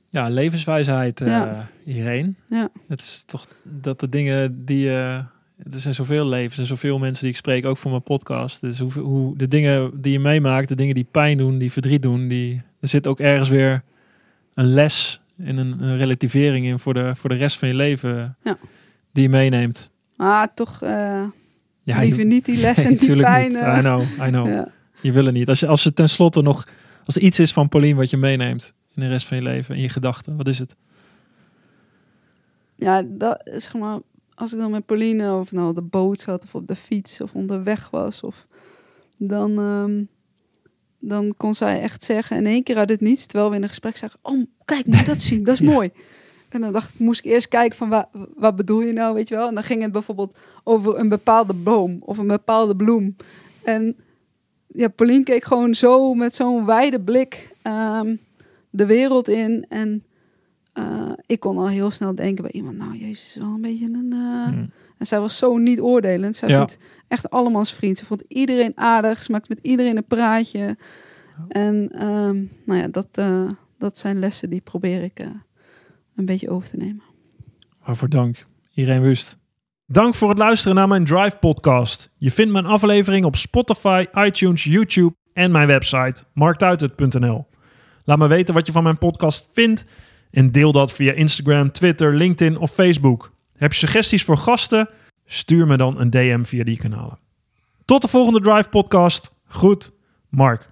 ja levenswijsheid, eh Ja. hierheen. Ja. Het is toch dat de dingen die je... Er zijn zoveel levens en zoveel mensen die ik spreek, ook voor mijn podcast. Dus hoe, hoe de dingen die je meemaakt, de dingen die pijn doen, die verdriet doen, die, er zit ook ergens weer een les en een, een relativering in voor de, voor de rest van je leven Ja. die je meeneemt. Ah, toch eh, Ja, liever je- niet die les en Nee, die pijn. niet. I know, I know. ja. Je wil het niet. Als, je, als er tenslotte nog... Als er iets is van Paulien wat je meeneemt in de rest van je leven, in je gedachten, wat is het? ja, dat is zeg maar, als ik dan met Pauline of nou de boot zat of op de fiets of onderweg was, of, dan, ehm, dan kon zij echt zeggen in één keer uit het niets, terwijl we in een gesprek zagen, oh kijk, moet je dat zien, dat is Ja. mooi. En dan dacht ik, moest ik eerst kijken van wa- wat bedoel je nou, weet je wel? En dan ging het bijvoorbeeld over een bepaalde boom of een bepaalde bloem. En ja, Pauline keek gewoon zo met zo'n wijde blik ehm, de wereld in. En eh, ik kon al heel snel denken bij iemand, nou jezus, is wel een beetje een... eh, Hmm. En zij was zo niet oordelend. Zij Ja. vond echt allemans vriend. Ze vond iedereen aardig. Ze maakte met iedereen een praatje. En ehm, nou ja, dat, eh, dat zijn lessen die probeer ik eh, een beetje over te nemen. Waarvoor dank. Irene Wust. Dank voor het luisteren naar mijn Drive podcast. Je vindt mijn aflevering op Spotify, iTunes, YouTube en mijn website marktuitert.nl. Laat me weten wat je van mijn podcast vindt en deel dat via Instagram, Twitter, LinkedIn of Facebook. Heb je suggesties voor gasten? Stuur me dan een DM via die kanalen. Tot de volgende Drive podcast. Goed, Mark.